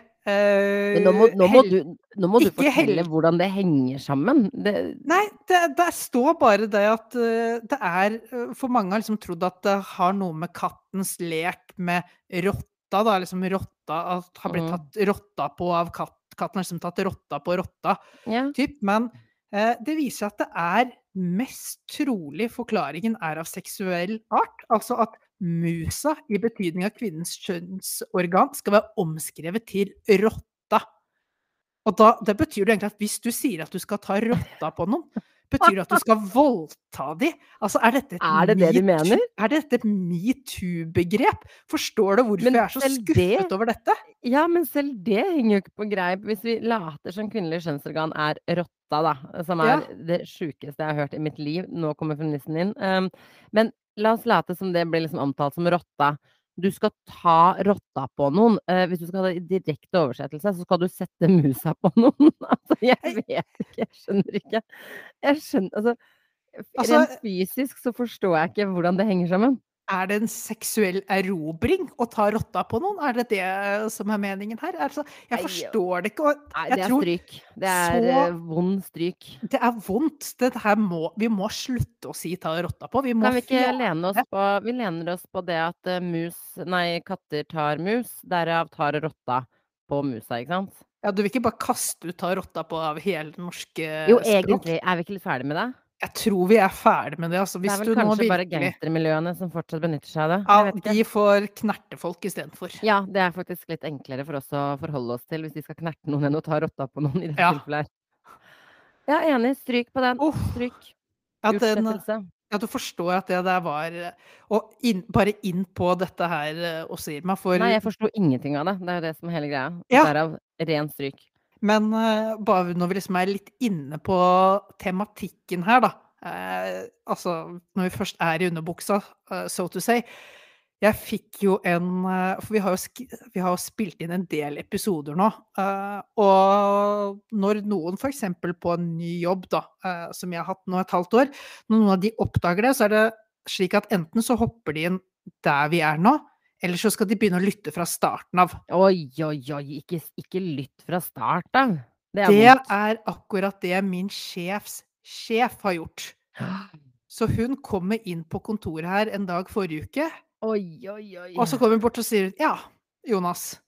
Men nå må, nå må du, nå må du fortelle hvordan det henger sammen. Det, Nei, det, det står bare det at eh, det er eh, For mange har liksom trodd at det har noe med kattens lek med rotta, da. Liksom rotta at har blitt Mm. tatt rotta på av katt. Katten har liksom tatt rotta på rotta. ja. Typ. Men uh, det viser at det er mest trolig forklaringen er av seksuell art. Altså at musa, i betydning av kvinnens kjønnsorgan, skal være omskrevet til rotta. Og da, det betyr det egentlig at hvis du sier at du skal ta rotta på noen, betyr det at du skal voldta de? Altså, er dette et Er det det de metoo- mener? Er dette et metoo-begrep? Forstår du hvorfor Men jeg er så skuffet det- over dette? ja, men selv det henger jo ikke på greip. Hvis vi later som kvinnelig kjønnsorgan er rotta, da, som er Ja. det sjukeste jeg har hørt i mitt liv. Nå kommer feministen inn. Um, men la oss late som det blir liksom omtalt som rotta. Du skal ta rotta på noen. Eh, hvis du skal ha det i direkte oversettelse, så skal du sette musa på noen. altså, jeg vet ikke. Jeg skjønner ikke. Jeg skjønner Altså, Altså- rent fysisk så forstår jeg ikke hvordan det henger sammen. Er det en seksuell erobring å ta rotta på noen? Er det det som er meningen her? Altså, jeg forstår det ikke. Nei, det er stryk. Det er så- eh, vond stryk. det er vondt. Må, vi må slutte å si 'ta rotta på'. Vi må Kan vi ikke lene oss på Vi lener oss på det at eh, mus Nei, katter tar mus, derav tar rotta på musa, ikke sant? Ja, du vil ikke bare kaste ut 'ta rotta på' av hele det norske Jo, språk? egentlig. Er vi ikke litt ferdig med det? Jeg tror vi er ferdig med det. Altså, Det er vel kanskje bare virkelig gangstermiljøene som fortsatt benytter seg av det. Ja, de får knertefolk istedenfor. Ja, det er faktisk litt enklere for oss å forholde oss til hvis de skal knerte noen enn å ta rotta på noen i dette Ja. tilfellet. Ja, enig. Stryk på den. Oh, Stryk. Utslettelse. ja, du forstår at det der var Og inn, bare inn på dette her eh, også, Irma, for Nei, jeg forsto ingenting av det. Det er jo det som er hele greia. Ja. Derav ren stryk. Men eh, bare når vi liksom er litt inne på tematikken her, da. Eh, altså, når vi først er i underbuksa, uh, so to say. Jeg fikk jo en uh, For vi har jo, vi har spilt inn en del episoder nå. Uh, og når noen f.eks. på en ny jobb, da, som jeg har hatt nå et halvt år, når noen av de oppdager det, så er det slik at enten så hopper de inn der vi er nå, eller så skal de begynne å lytte fra starten av. Oi, oi, oi. Ikke, ikke lytt fra start av. Det er Det er akkurat det min sjefs sjef har gjort. Så hun kommer inn på kontoret her en dag forrige uke, Oi, oi, oi. og så kommer hun bort og sier Ja, Jonas.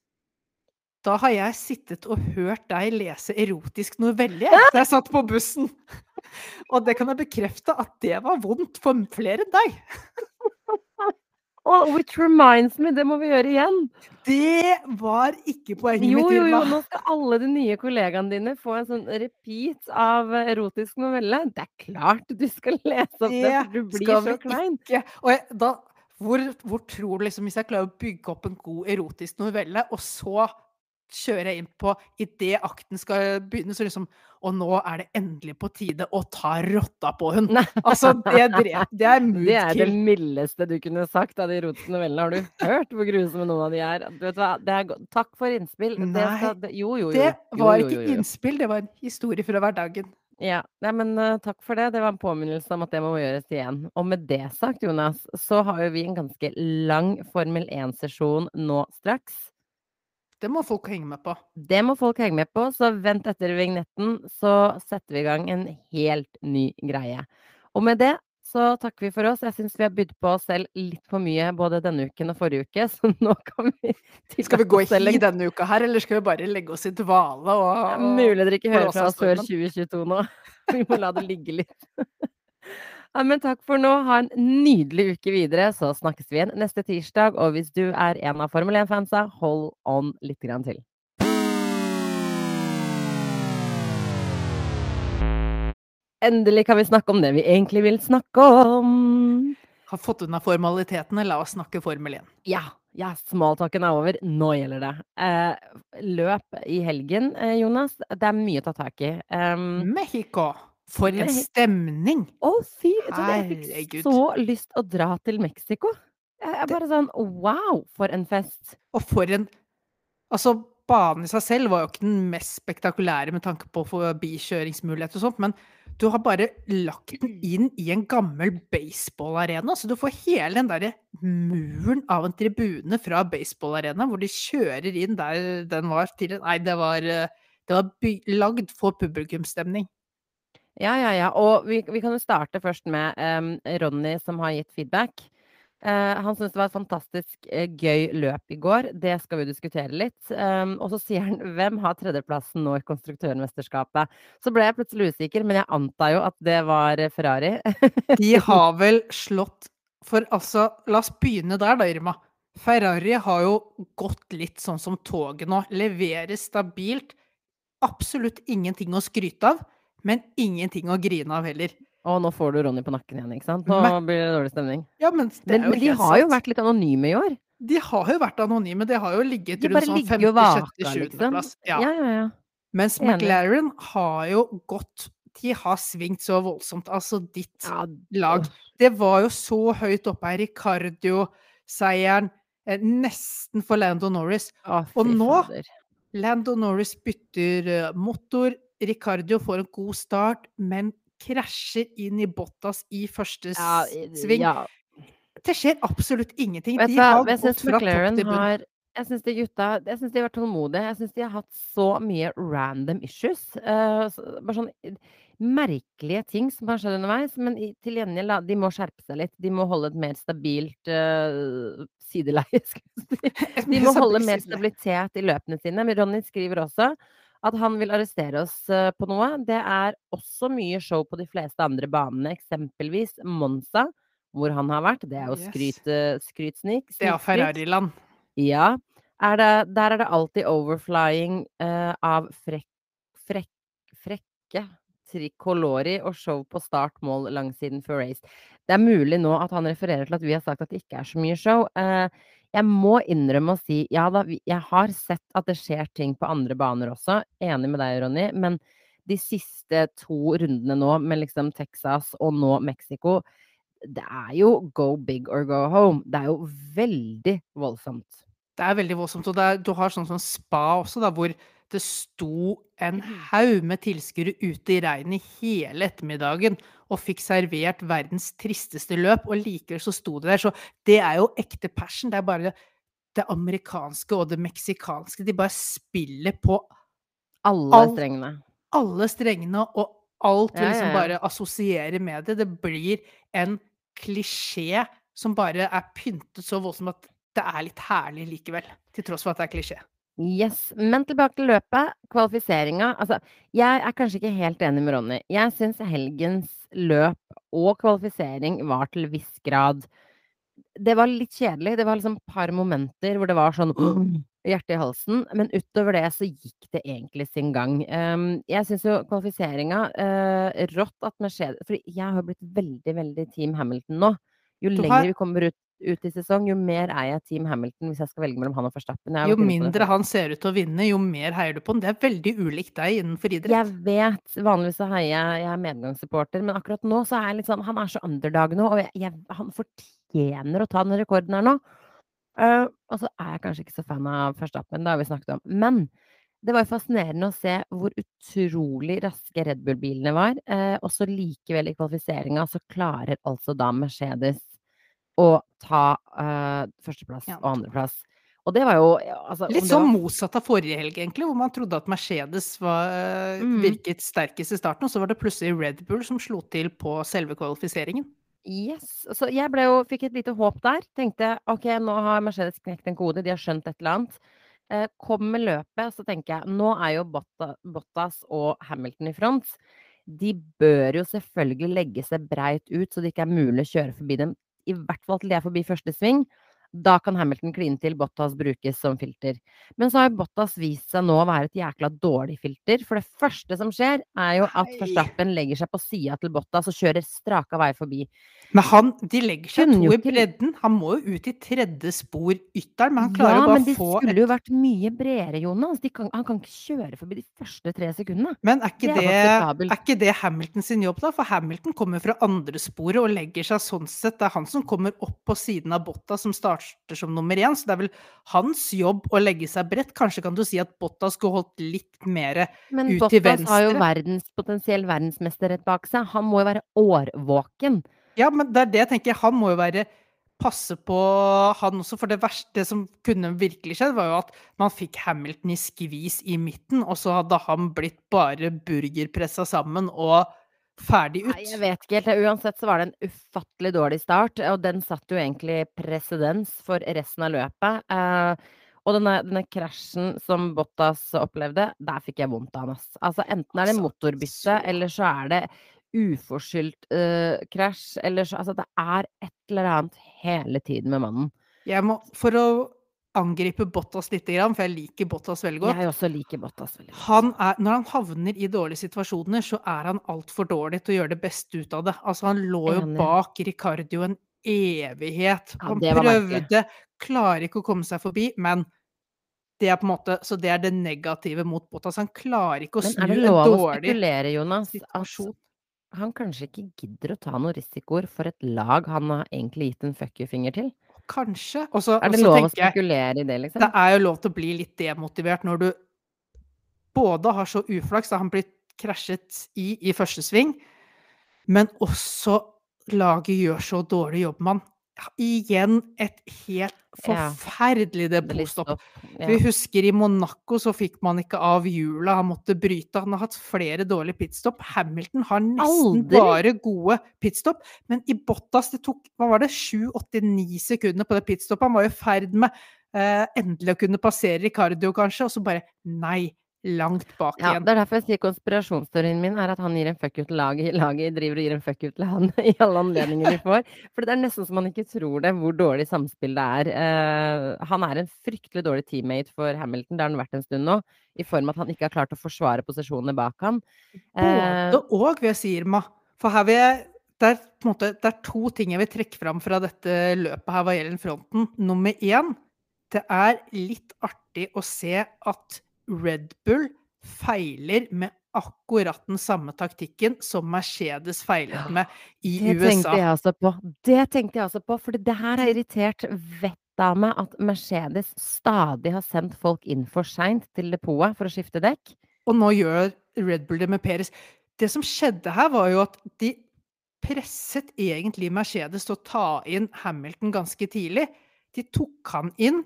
Da har jeg sittet og hørt deg lese erotisk novelle da jeg satt på bussen. Og det kan jeg bekrefte at det var vondt for flere enn deg. Oh, which reminds me, det må vi gjøre igjen. Det var ikke poenget Jo, mitt, jo, jo, nå skal alle de nye kollegaene dine få en sånn repeat av eh, erotisk novelle. Det er klart du skal lese opp det, Det for du blir så klein. da, hvor, hvor tror du liksom Hvis jeg klarer å bygge opp en god erotisk novelle, og så kjører jeg inn på idet akten skal begynne, så liksom Og nå er det endelig på tide å ta rotta på hun. Altså, det, drev, det er mood Det er det mildeste du kunne sagt av de erotiske novellene. Har du hørt hvor grusomme noen av de er? Du vet hva, det er Takk for innspill. Det Nei, skal, det, jo, jo, jo. Det var jo, ikke innspill, det var en historie fra hverdagen. Ja, nei, men uh, takk for det. Det var en påminnelse om at det må gjøres igjen. Og med det sagt, Jonas, så har jo vi en ganske lang Formel 1-sesjon nå straks. Det må folk henge med på. Det må folk henge med på, så vent etter vignetten, så setter vi i gang en helt ny greie. Og med det så takker vi for oss. Jeg syns vi har bydd på oss selv litt for mye både denne uken og forrige uke, så nå kan vi Skal vi gå i hi denne uka her, eller skal vi bare legge oss i dvale og, er mulig dere ikke hører fra oss før 2022 nå. Vi må la det ligge litt. Ja, men takk for nå. Ha en nydelig uke videre, så snakkes vi igjen neste tirsdag. Og hvis du er en av Formel 1-fansa, hold on litt grann til. Endelig kan vi snakke om det vi egentlig vil snakke om. Har fått unna formalitetene, la oss snakke Formel 1. Ja, ja, smalltalken er over. Nå gjelder det. Eh, løp i helgen, eh, Jonas. Det er mye å ta tak i. Um, Mexico! For en stemning! Å, fy! Jeg fikk så lyst å dra til Mexico. Jeg er bare sånn wow, for en fest. Og for en Altså, banen i seg selv var jo ikke den mest spektakulære med tanke på forbikjøringsmulighet og sånt, men du har bare lagt den inn i en gammel baseballarena, så du får hele den derre muren av en tribune fra baseballarena, hvor de kjører inn der den var tidligere. Nei, det var, eh, det var lagd for publikumsstemning. Ja, ja, ja. Og vi, vi kan jo starte først med um, Ronny, som har gitt feedback. Uh, han syntes det var et fantastisk uh, gøy løp i går. Det skal vi diskutere litt. Um, og så sier han hvem har tredjeplassen nå i konstruktørmesterskapet? Så ble jeg plutselig usikker, men jeg antar jo at det var eh, Ferrari. De har vel slått For altså, la oss begynne der da, Irma. Ferrari har jo gått litt sånn som toget nå. Leverer stabilt. Absolutt ingenting å skryte av, men ingenting å grine av heller. Og nå får du Ronny på nakken igjen, ikke sant? Nå Men- blir det dårlig stemning. Ja, men det Men, men de har har jo vært litt anonyme i år. De har jo vært anonyme. De har jo ligget rundt sånn 50.-70.-20.-plass. Ja. ja, ja, ja. Mens Enig. McLaren har jo gått De har svingt så voldsomt. Altså, ditt ja lag Det var jo så høyt oppe her. Ricardio-seieren. Eh, nesten for Lando Norris. Å, Og nå- Lando Norris bytter eh, motor. Ricardio får en god start, men krasjer inn i Bottas i første Ja, sving. ja. Det skjer absolutt ingenting. Vet De har hva, jeg gått fra McLaren topp til bunn. har Jeg syns de gutta Jeg synes de har vært tålmodige. Jeg syns de har hatt så mye random issues. Uh, så, bare sånn eh, merkelige ting som har skjedd underveis. Men i, til gjengjeld, de må skjerpe seg litt. De må holde et mer stabilt uh, sideleie. De må holde mer stabilitet i løpene sine. Men Ronny skriver også at han vil arrestere oss eh, på noe. Det er også mye show på de fleste andre banene, eksempelvis Monza, hvor han har vært. Det er jo skryt, eh, skrytsnik. Det er. Ferrari-land. Ja. Er det, der er det alltid overflying eh, av frekk, frekk, frekke tricolori og show på start, mål, langsiden før race. Det er mulig nå at han refererer til at vi har sagt at det ikke er så mye show. Eh, jeg må innrømme å si ja da, jeg har sett at det skjer ting på andre baner også. Enig med deg, Ronny. Men de siste to rundene nå, med liksom Texas og nå Mexico, det er jo go big or go home. Det er jo veldig voldsomt. Det er veldig voldsomt. Og er, du har sånn som spa også, da, hvor det sto en haug med tilskuere ute i regnet hele ettermiddagen og fikk servert verdens tristeste løp, og likevel så sto det der. Så det er jo ekte passion. Det er bare det amerikanske og det meksikanske. De bare spiller på Alle Alt- strengene. alle strengene, og alt vi liksom bare assosierer med det. Det blir en klisjé som bare er pyntet så voldsomt at det er litt herlig likevel. Til tross for at det er klisjé. Yes. Men tilbake til løpet. Kvalifiseringa. Altså, jeg er kanskje ikke helt enig med Ronny. Jeg syns helgens løp og kvalifisering var til viss grad Det var litt kjedelig. Det var liksom et par momenter hvor det var sånn hjerte i halsen. Men utover det så gikk det egentlig sin gang. Um, jeg syns jo kvalifiseringa uh, Rått at Mercedes For jeg har blitt veldig, veldig Team Hamilton nå. Jo lenger vi kommer ut ut i sesong, jo mer er jeg Team Hamilton hvis jeg skal velge mellom han og Forstappen. Jo mindre han ser ut til å vinne, jo mer heier du på han. Det er veldig ulikt deg innenfor idrett. Jeg vet. Vanligvis så heier jeg Jeg er medgangssupporter, men akkurat nå så er jeg litt sånn Han er så underdog nå, og jeg, jeg, han fortjener å ta den rekorden her nå. Uh, og så er jeg kanskje ikke så fan av Forstappen, det har vi snakket om. Men det var jo fascinerende å se hvor utrolig raske Red Bull-bilene var. Eh, og så likevel i kvalifiseringa så klarer altså da Mercedes å ta uh, førsteplass Ja. og andreplass. Og det var jo altså, Litt sånn var- motsatt av forrige helg, egentlig, hvor man trodde at Mercedes var, eh, Mm. virket sterkest i starten, og så var det plutselig Red Bull som slo til på selve kvalifiseringen. Yes. Så jeg ble jo, fikk et lite håp der. Tenkte ok, nå har Mercedes knekt en kode, de har skjønt et eller annet. Eh, kom med løpet, så tenker jeg nå er jo Bottas og Hamilton i front. De bør jo selvfølgelig legge seg breit ut, så det ikke er mulig å kjøre forbi dem. I hvert fall til de er forbi første sving. Da kan Hamilton kline til, Bottas brukes som filter. Men så har Bottas vist seg nå å være et jækla dårlig filter. For det første som skjer, er jo at Nei. Verstappen legger seg på sida til Bottas og kjører straka vei forbi. Men han, de legger seg to i bredden. Han må jo ut i tredje spor ytteren, men han klarer ja, bare få Ja, men det skulle jo vært mye bredere, Jonas. Kan, han kan ikke kjøre forbi de første tre sekundene. Men er ikke, Det det, er ikke det Hamilton sin jobb, da? For Hamilton kommer fra andre sporet og legger seg sånn sett. Det er han som kommer opp på siden av Botta, som starter som nummer én. Så det er vel hans jobb å legge seg bredt. Kanskje kan du si at Botta skulle holdt litt mer Men Ut til venstre? Men Bottas har jo verdens, potensiell verdensmester rett bak seg. Han må jo være årvåken. Ja, men det er det jeg tenker. Han må jo være passe på han også, for det verste som kunne virkelig skjedd, var jo at man fikk Hamilton i skvis i midten, og så hadde han blitt bare burgerpressa sammen og ferdig ut. Nei, jeg vet ikke helt. Uansett så var det en ufattelig dårlig start, og den satt jo egentlig presedens for resten av løpet. Eh, og denne, denne krasjen som Bottas opplevde, der fikk jeg vondt av han, ass. Altså enten er det Altså, motorbytte, eller så er det uforskyldt uh, krasj, eller så Altså det er et eller annet hele tiden med mannen. Jeg må, for å angripe Bottas litt, grann, for jeg liker Bottas veldig godt Jeg også liker Bottas veldig godt. han er, Når han havner i dårlige situasjoner, så er han altfor dårlig til å gjøre det beste ut av det. Altså, han lå jo bak Ricardio en evighet. Han ja, prøvde, klarer ikke å komme seg forbi, men det er på en måte, Så det er det negative mot Bottas. Han klarer ikke å Men snu er det en lov å dårlig spekulere, Jonas, situasjon. Han kanskje ikke gidder å ta noen risikoer for et lag han har egentlig gitt en fuck you-finger til? Kanskje. Og så Er det lov å spekulere i det, liksom? Det er jo lov til å bli litt demotivert når du både har så uflaks, da han blir krasjet i i første sving, men også laget gjør så dårlig jobb, mann. Igjen et helt forferdelig depotstopp. Ja. Vi husker i Monaco så fikk man ikke av hjula, han måtte bryte. Han har hatt flere dårlige pitstop. Hamilton har nesten Aldri. bare gode pitstop, men i Bottas det tok hva var det, 7-89 sekunder på det pitstoppet. Han var i ferd med eh, endelig å kunne passere Ricardio, kanskje, og så bare nei, langt bak Ja, igjen. det er derfor jeg sier konspirasjonsteorien min er at han gir en fuck you til laget. Laget driver og gir en fuck you til han i alle anledninger de får. For det er nesten så man ikke tror det, hvor dårlig samspill det er. Uh, han er en fryktelig dårlig teammate for Hamilton, det har han vært en stund nå. I form av at han ikke har klart å forsvare posisjonene bak ham. Både uh, og, vil jeg si, Irma. For her vil jeg det er, på en måte, det er to ting jeg vil trekke fram fra dette løpet her hva gjelder fronten. Nummer én, det er litt artig å se at Red Bull feiler med akkurat den samme taktikken som Mercedes feilet med i Det tenkte USA. jeg også på. Det tenkte jeg også på, for det her har irritert vettet av meg at Mercedes stadig har sendt folk inn for seint til depotet for å skifte dekk. Og nå gjør Red Bull det med Peres. Det som skjedde her, var jo at de presset egentlig Mercedes til å ta inn Hamilton ganske tidlig. De tok han inn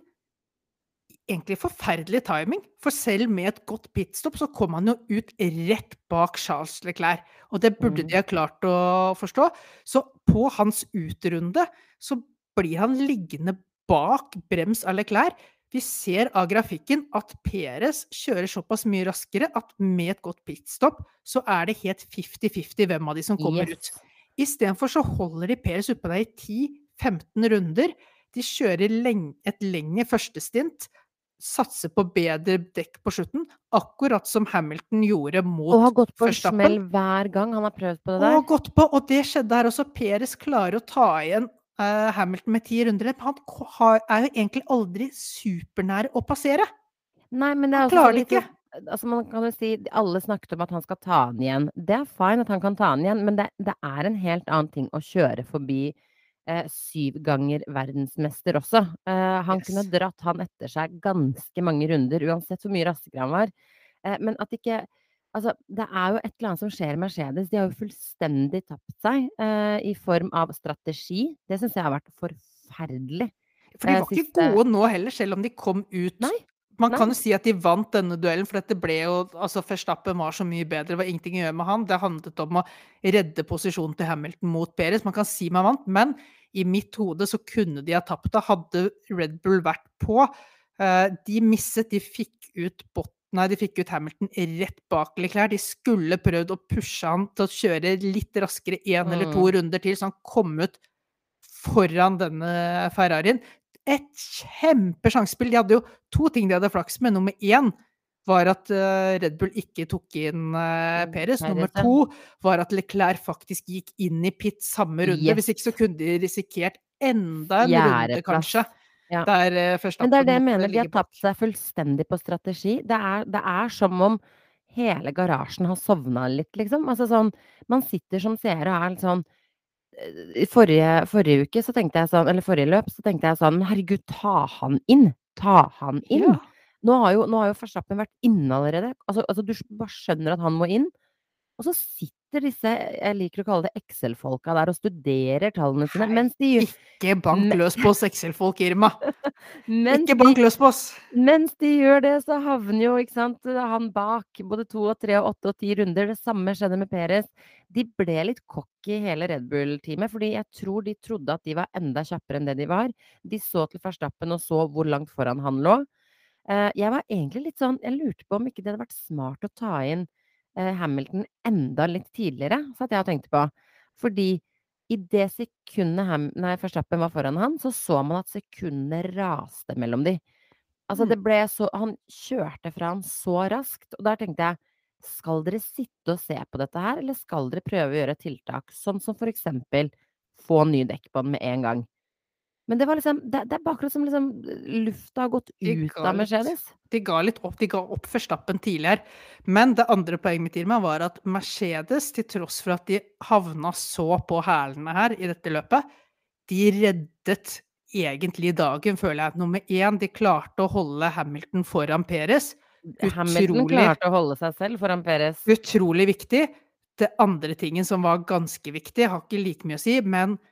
egentlig forferdelig timing, for selv med et godt pitstop så kom han jo ut rett bak Charles Leclerc. Og det burde Mm. de ha klart å forstå. Så på hans utrunde så blir han liggende bak brems av Leclerc. Vi ser av grafikken at Perez kjører såpass mye raskere at med et godt pitstop så er det helt 50-50 hvem av de som kommer ut. Yes. Istedenfor så holder de Perez oppe der i 10-15 runder. De kjører et lengre første satser på bedre dekk på slutten, akkurat som Hamilton gjorde mot Og har gått på en smell hver gang han har prøvd på det Og der. har gått på, og det skjedde her også. Peres klarer å ta igjen uh, Hamilton med ti runder. Han har, er jo egentlig aldri supernær å passere. Nei, men det er Han klarer det ikke. Altså, man kan jo si Alle snakket om at han skal ta den igjen. Det er fine at han kan ta den igjen, men det, det er en helt annen ting å kjøre forbi syv ganger verdensmester også. han han kunne dratt han etter seg ganske mange runder, uansett hvor mye raskere han var. Eh, men at ikke Altså, det er jo et eller annet som skjer i Mercedes. De har jo fullstendig tapt seg eh, i form av strategi. Det syns jeg har vært forferdelig. For de Eh, var ikke gode nå heller, selv om de kom ut Nei, Man nei. kan jo si at de vant denne duellen, for dette ble jo Altså, Verstappen var så mye bedre, det var ingenting å gjøre med han. Det handlet om å redde posisjonen til Hamilton mot Perez. Man kan si man vant, men i mitt hode så kunne de ha tapt det, hadde Red Bull vært på. Eh, De misset, de fikk ut bot Nei, de fikk ut Hamilton rett bak Leclerc. De skulle prøvd å pushe han til å kjøre litt raskere én eller to Mm. runder til, så han kom ut foran denne Ferrarien. Et kjempesjansespill. De hadde jo to ting de hadde flaks med. Nummer én var at eh, Red Bull ikke tok inn Mm, Perez. Nummer to var at Leclerc faktisk gikk inn i pit samme runde. Yes. Hvis ikke så kunne de risikert enda en runde, kanskje. Ja. Der eh, Men det er det jeg mener, de har tapt seg fullstendig på strategi. Det er, det er som om hele garasjen har sovna litt, liksom. Altså sånn, man sitter som seer og er litt sånn eh, forrige, forrige uke så tenkte jeg sånn, eller forrige løp, så tenkte jeg sånn Herregud, ta han inn! Ta han inn! Ja. Nå har jo, nå har jo Verstappen vært inne allerede. Altså, altså du bare skjønner at han må inn. Og så sitter disse, jeg liker å kalle det Excel-folka der og studerer tallene sine, mens de, Ikke bank løs på oss Excel-folk, Irma. Ikke bank løs på oss. Mens de gjør det, så havner jo ikke sant, han bak både to og tre og åtte og ti runder. Det samme skjedde med Perez. De ble litt cocky, hele Red Bull-teamet, fordi jeg tror de trodde at de var enda kjappere enn det de var. De så til Verstappen og så hvor langt foran han lå. Eh, jeg var egentlig litt sånn Jeg lurte på om ikke det hadde vært smart å ta inn eh, Hamilton enda litt tidligere, satt jeg og tenkte på. Fordi i det sekundet Ham nei, Verstappen var foran han, så så man at sekundene raste mellom de. Altså, Mm. det ble så Han kjørte fra han så raskt, og der tenkte jeg Skal dere sitte og se på dette her, eller skal dere prøve å gjøre tiltak, sånn som for eksempel få ny dekk på den med en gang? Men det var liksom Det, det er bare akkurat som liksom lufta har gått ut av litt- Mercedes. De ga litt opp. De ga opp Verstappen tidligere. Men det andre poenget mitt Irma, var at Mercedes, til tross for at de havna så på hælene her i dette løpet, de reddet egentlig dagen, føler jeg. Nummer én, de klarte å holde Hamilton foran Perez. Hamilton klarte å holde seg selv foran Perez. Utrolig viktig. Det andre tingen som var ganske viktig, har ikke like mye å si, men eh,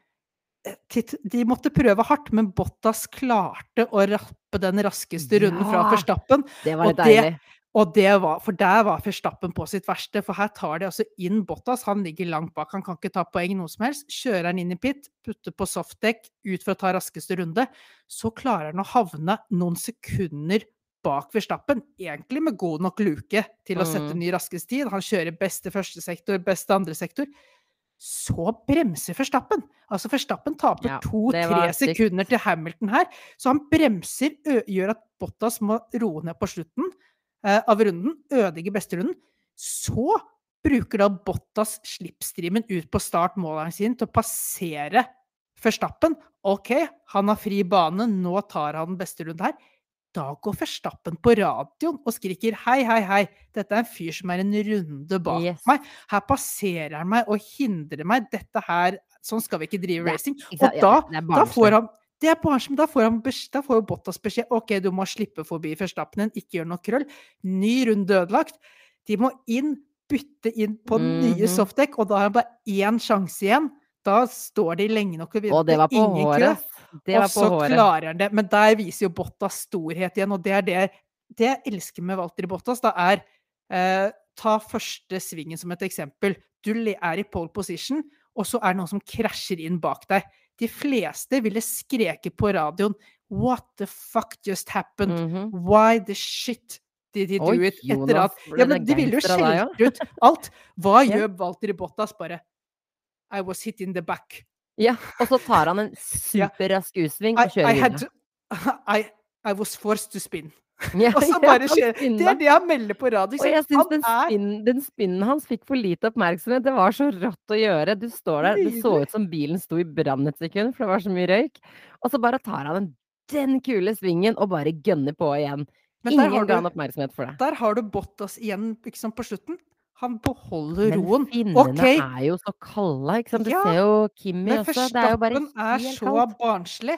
de måtte prøve hardt, men Bottas klarte å rappe den raskeste runden fra Ja! Verstappen. Det var det- deilig. Og det var, for der var Verstappen på sitt verste, for her tar de altså inn Bottas. Han ligger langt bak, han kan ikke ta poeng noe som helst. Kjører han inn i pit, putter på softdekk ut for å ta raskeste runde, så klarer han å havne noen sekunder bak Verstappen. Egentlig med god nok luke til å sette Mm. ny raskest tid. Han kjører beste første sektor, beste andre sektor. Så bremser Verstappen. Altså Verstappen taper Ja, to-tre sekunder til Hamilton her. Så han bremser, gjør at Bottas må roe ned på slutten eh, av runden, ødelegger besterunden. Så bruker da Bottas slipstreamen ut på start-måleren sin til å passere Verstappen. OK, han har fri bane, nå tar han beste runden her. Da går Verstappen på radioen og skriker hei, hei, hei, dette er en fyr som er en runde bak Yes. meg. Her passerer han meg og hindrer meg. Dette her Sånn skal vi ikke drive racing. Og? Ja, da, da får han det er barnslig, da får, han da får Bottas beskjed OK, du må slippe forbi Verstappen din, ikke gjør noe krøll. Ny runde ødelagt. De må inn, bytte inn på nye Mhm. softdekk, og da har han bare én sjanse igjen. Da står de lenge nok og vinner. Og det var på håret. Ass. var og på så håret. klarer han det. Men der viser jo Bottas storhet igjen, og det er det, det jeg elsker med Walter Bottas, da er eh, Ta første svingen som et eksempel. Du er i pole position, og så er det noen som krasjer inn bak deg. De fleste ville skreke på radioen What the fuck just happened? Mhm. Why the shit did he do Oi, it? Etter Jonas, at Ja, det men de ville jo skjelt ut alt. Hva gjør Walter Bottas? Bare I was hit in the back. Ja, og så tar han en superrask U-sving og kjører I videre. to, I, I was forced to spin. Ja, Og så bare skjer Det er det han melder på radio, Og jeg syns den spinn den spinnen hans fikk for lite oppmerksomhet. Det var så rått å gjøre. Du står der, det så ut som bilen sto i brann et sekund, for det var så mye røyk. Og så bare tar han den den kule svingen og bare gønner på igjen. Men Ingen ga han oppmerksomhet for det. Der har du Bottas igjen, liksom, på slutten. Han beholder Men roen. finnene okay. er jo så kalde, ikke sant. Du Ja, ser jo Kimi også. Det er jo bare Verstappen er så barnslig.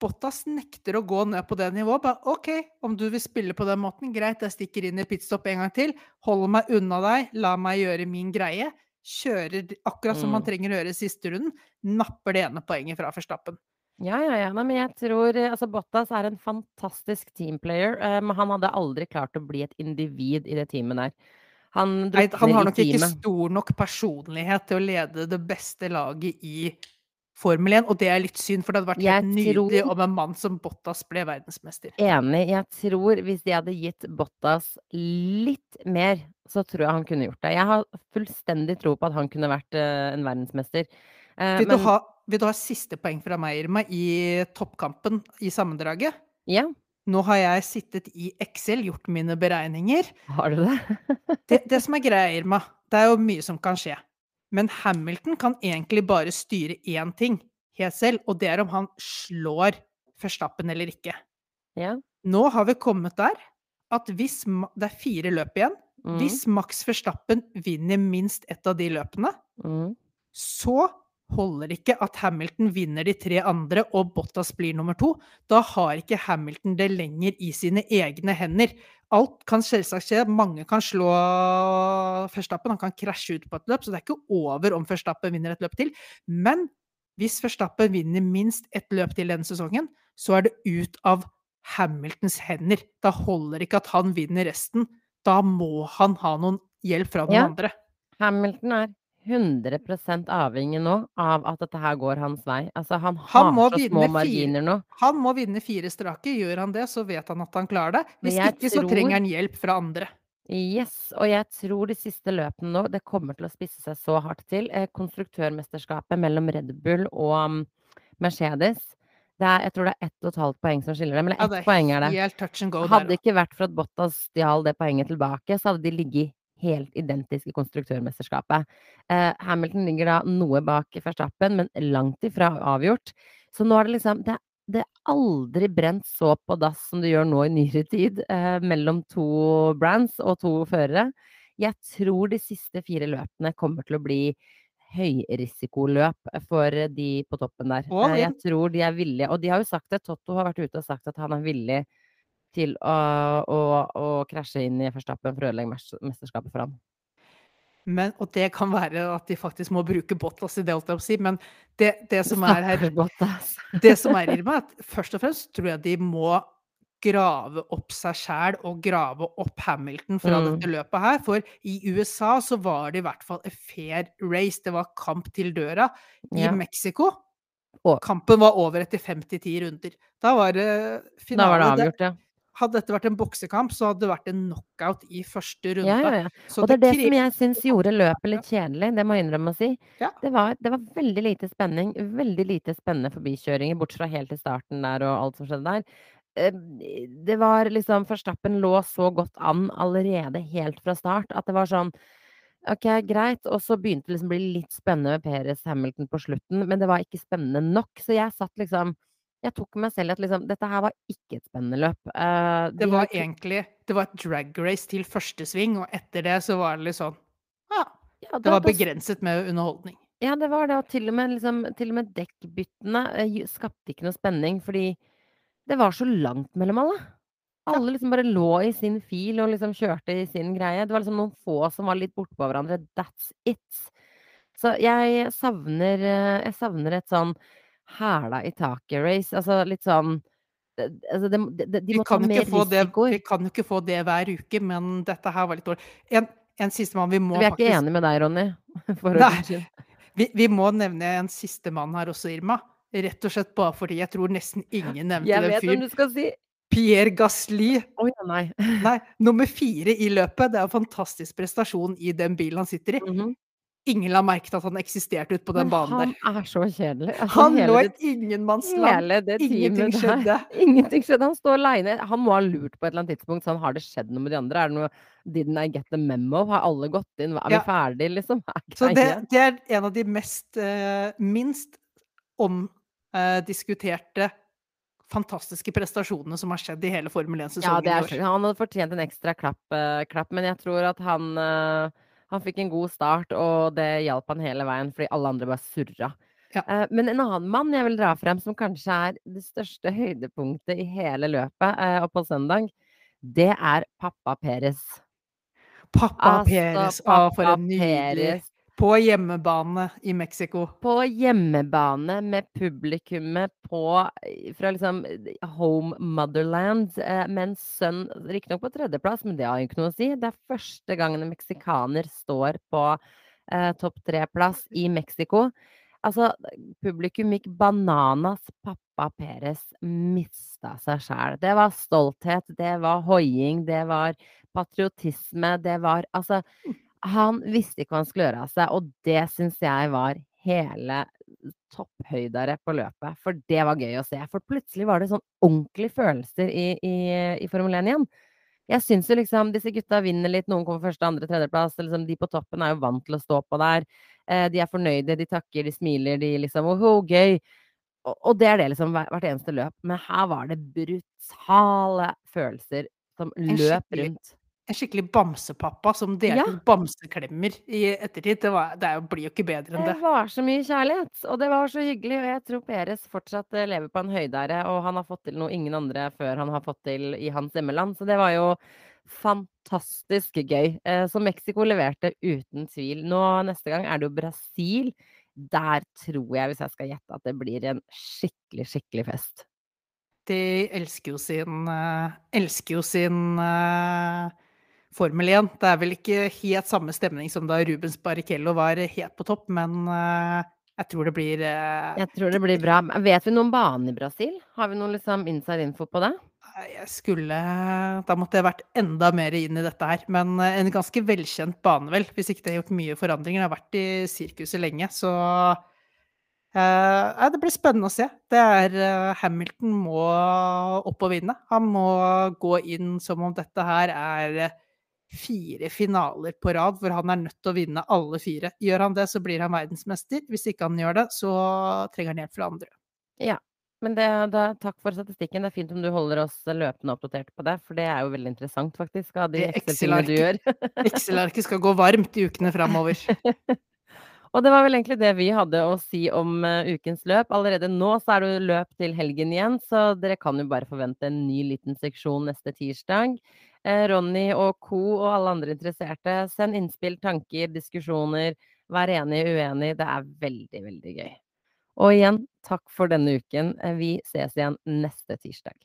Bottas nekter å gå ned på det nivået. Bare OK, om du vil spille på den måten, greit, jeg stikker inn i pitstop en gang til. Holder meg unna deg, la meg gjøre min greie. Kjører akkurat som mm. man trenger å gjøre i siste runden. Napper det ene poenget fra Forstappen. Ja, ja, ja. Nei, men jeg tror eh, altså Bottas er en fantastisk teamplayer, men men han hadde aldri klart å bli et individ i det teamet der. Han Nei, han har nok ikke stor nok personlighet til å lede det beste laget i Formel 1, og det er litt synd, for det hadde vært Jeg helt nydelig tror om en mann som Bottas ble verdensmester. Enig. Jeg tror hvis de hadde gitt Bottas litt mer, så tror jeg han kunne gjort det. Jeg har fullstendig tro på at han kunne vært uh, en verdensmester. Uh, Vil du, ha, vil du ha siste poeng fra meg, Irma, i toppkampen i sammendraget? ja, Nå har jeg sittet i Excel, gjort mine beregninger. har du det? Det, det som er greia, Irma, det er jo mye som kan skje. Men Hamilton kan egentlig bare styre én ting helt selv, og det er om han slår Verstappen eller ikke. Ja. Nå har vi kommet der at hvis Det er fire løp igjen. Mm, Hvis Max Verstappen vinner minst ett av de løpene, mm. så holder ikke at Hamilton vinner de tre andre og Bottas blir nummer to. Da har ikke Hamilton det lenger i sine egne hender. Alt kan selvsagt skje. Mange kan slå Førstappen. han kan krasje ut på et løp, så det er ikke over om Førstappen vinner et løp til. Men hvis Førstappen vinner minst ett løp til denne sesongen, så er det ut av Hamiltons hender. Da holder ikke at han vinner resten. Da må han ha noen hjelp fra noen Ja. andre. Hamilton er 100% avhengig nå av at dette her går hans vei. Altså, han Han har så små marginer nå. Han må vinne fire strake. Gjør han det, så vet han at han klarer det. Hvis ikke, ikke, så trenger han hjelp fra andre. Yes, og jeg tror de siste løpene nå, det kommer til å spisse seg så hardt til. Eh, konstruktørmesterskapet mellom Red Bull og um, Mercedes. Det er, jeg tror det er ett og et halvt poeng som skiller dem, eller ett ja, poeng er det. Hadde det ikke vært for at Bottas stjal det poenget tilbake, så hadde de ligget helt identiske konstruktørmesterskapet. Eh, Hamilton ligger da noe bak Verstappen, men langt ifra avgjort. Så nå er det liksom Det, det er aldri brent så på dass som det gjør nå i nyere tid, eh, mellom to brands og to førere. Jeg tror de siste fire løpene kommer til å bli høyrisikoløp for de på toppen der. Eh, jeg tror de er villige, og de har jo sagt det, Totto har vært ute og sagt at han er villig til å, å, å krasje inn i Verstappen for å ødelegge mesterskapet for ham. Men, og det kan være at de faktisk må bruke Bottas i det, si. Men det, det som er her Det som er Irma, er at først og fremst tror jeg de må grave opp seg sjæl og grave opp Hamilton fra Mm. dette løpet her. For i USA så var det i hvert fall a fair race. Det var kamp til døra. I Ja. Mexico Kampen var over etter 50-10 runder. Da var det finale. Da var Det- avgjort, ja. Hadde dette vært en boksekamp, så hadde det vært en knockout i første runde. Ja, ja, ja. Så Og det er det som jeg syns gjorde løpet litt kjedelig, det må jeg innrømme å si. Det var, det var veldig lite spenning, veldig lite spennende forbikjøringer, bortsett fra helt til starten der og alt som skjedde der. Det var liksom Forstappen lå så godt an allerede helt fra start at det var sånn OK, greit. Og så begynte det liksom å bli litt spennende med Perez Hamilton på slutten, men det var ikke spennende nok. Så jeg satt liksom Jeg tok meg selv at liksom Dette her var ikke et spennende løp. Uh, de Det var ikke- egentlig det var et drag race til første sving, og etter det så var det litt sånn Ja, ja, det det, var begrenset med underholdning. Ja, det var det, og til og med, liksom, til og med dekkbyttene uh, skapte ikke noe spenning, fordi det var så langt mellom alle. Alle liksom bare lå i sin fil og liksom kjørte i sin greie. Det var liksom noen få som var litt bortpå hverandre. That's it. Så jeg savner, eh, jeg savner et sånn hæla i taket-race. Altså litt sånn altså, de, De Vi må ta kan, mer ikke få det, risikoer. vi kan jo ikke få det hver uke, men dette her var litt dårlig. En, en sistemann vi må Vi er ikke faktisk enige med deg, Ronny. Nei. vi, vi må nevne en siste mann her også, Irma. Rett og slett bare fordi jeg tror nesten ingen nevnte Jeg den vet fyren. du skal si. Pierre Gasly. Oh, ja, nei. Nei, nummer fire i løpet. Det er en fantastisk prestasjon i den bilen han sitter i. Mhm. Ingen la merke til at han eksisterte ute på den Men banen han er så kjedelig. Altså, Han lå i et ingenmannsland. Ingenting skjedde. Ingenting skjedde. Han står aleine. Han må ha lurt på et eller annet tidspunkt sånn, har det skjedd noe med de andre? Er det noe Didn't I get the memo? Har alle gått inn? Er vi Ja. ferdige, liksom? Så det, det er en av de mest uh, minst omdiskuterte fantastiske prestasjonene som har skjedd i hele Formel 1-sesongen det i år. Han hadde fortjent en ekstra klapp, uh, klapp, men jeg tror at han eh, Han fikk en god start, og det hjalp han hele veien, fordi alle andre bare surra. Ja. Eh, men en annen mann jeg vil dra frem, som kanskje er det største høydepunktet i hele løpet, eh, og på søndag, det er pappa Peres. Pappa Altså, Perez, ah, for en nydelig. På hjemmebane i Mexico. På hjemmebane med publikummet på fra liksom home motherland, eh, med en sønn riktignok på tredjeplass, men det har jo ikke noe å si. Det er første gangen en meksikaner står på eh, topp tre-plass i Mexico. Altså, publikum gikk bananas. Pappa Perez mista seg sjæl. Det var stolthet, det var hoiing, det var patriotisme, det var Altså, han visste ikke hva han skulle gjøre av seg, og det syns jeg var hele topphøydere på løpet. For det var gøy å se. For plutselig var det sånn ordentlige følelser i, i, i Formel 1 igjen. Jeg syns jo liksom disse gutta vinner litt, noen kommer første, andre, tredjeplass. Liksom, de på toppen er jo vant til å stå på der. Eh, de er fornøyde, de takker, de smiler, de liksom oh, gøy. Og, og det er det liksom hvert, eneste løp. Men her var det brutale følelser som løp rundt. En skikkelig bamsepappa som delte Ja. bamseklemmer i ettertid. Det, var, det blir jo ikke bedre enn Det det. var så mye kjærlighet, og det var så hyggelig. Og jeg tror Peres fortsatt eh, lever på en høydære, og han har fått til noe ingen andre før han har fått til i hans hjemmeland. Så det var jo fantastisk gøy. Eh, Så Mexico leverte uten tvil. Nå neste gang er det jo Brasil. Der tror jeg, hvis jeg skal gjette, at det blir en skikkelig, skikkelig fest. De elsker jo sin eh, Elsker jo sin Formel 1. Det er vel ikke helt samme stemning som da Rubens Barrichello var helt på topp, men eh, jeg tror det blir eh, Jeg tror det blir bra. Vet vi noe om banen i Brasil? Har vi noe liksom inside info på det? Jeg skulle Da måtte jeg vært enda mer inn i dette her. Men eh, en ganske velkjent bane, vel. Hvis ikke det har gjort mye forandringer. Jeg har vært i sirkuset lenge, så eh, Det blir spennende å se. Det er Hamilton må opp og vinne. Han må gå inn som om dette her er fire finaler på rad, hvor han er nødt til å vinne alle fire. Gjør han det, så blir han verdensmester. Hvis ikke han gjør det, så trenger han hjelp fra andre. Ja. Men det, da, takk for statistikken. Det er fint om du holder oss løpende oppdatert på det, for det er jo veldig interessant, faktisk, av de Det Excel-tingene du gjør. Excel-arket skal gå varmt i ukene framover. Og det var vel egentlig det vi hadde å si om eh, ukens løp. Allerede nå så er det løp til helgen igjen, så dere kan jo bare forvente en ny liten seksjon neste tirsdag. Eh, Ronny og co. og alle andre interesserte, send innspill, tanker, diskusjoner. Vær enig, uenig. Det er veldig, veldig gøy. Og igjen, takk for denne uken. Eh, Vi ses igjen neste tirsdag.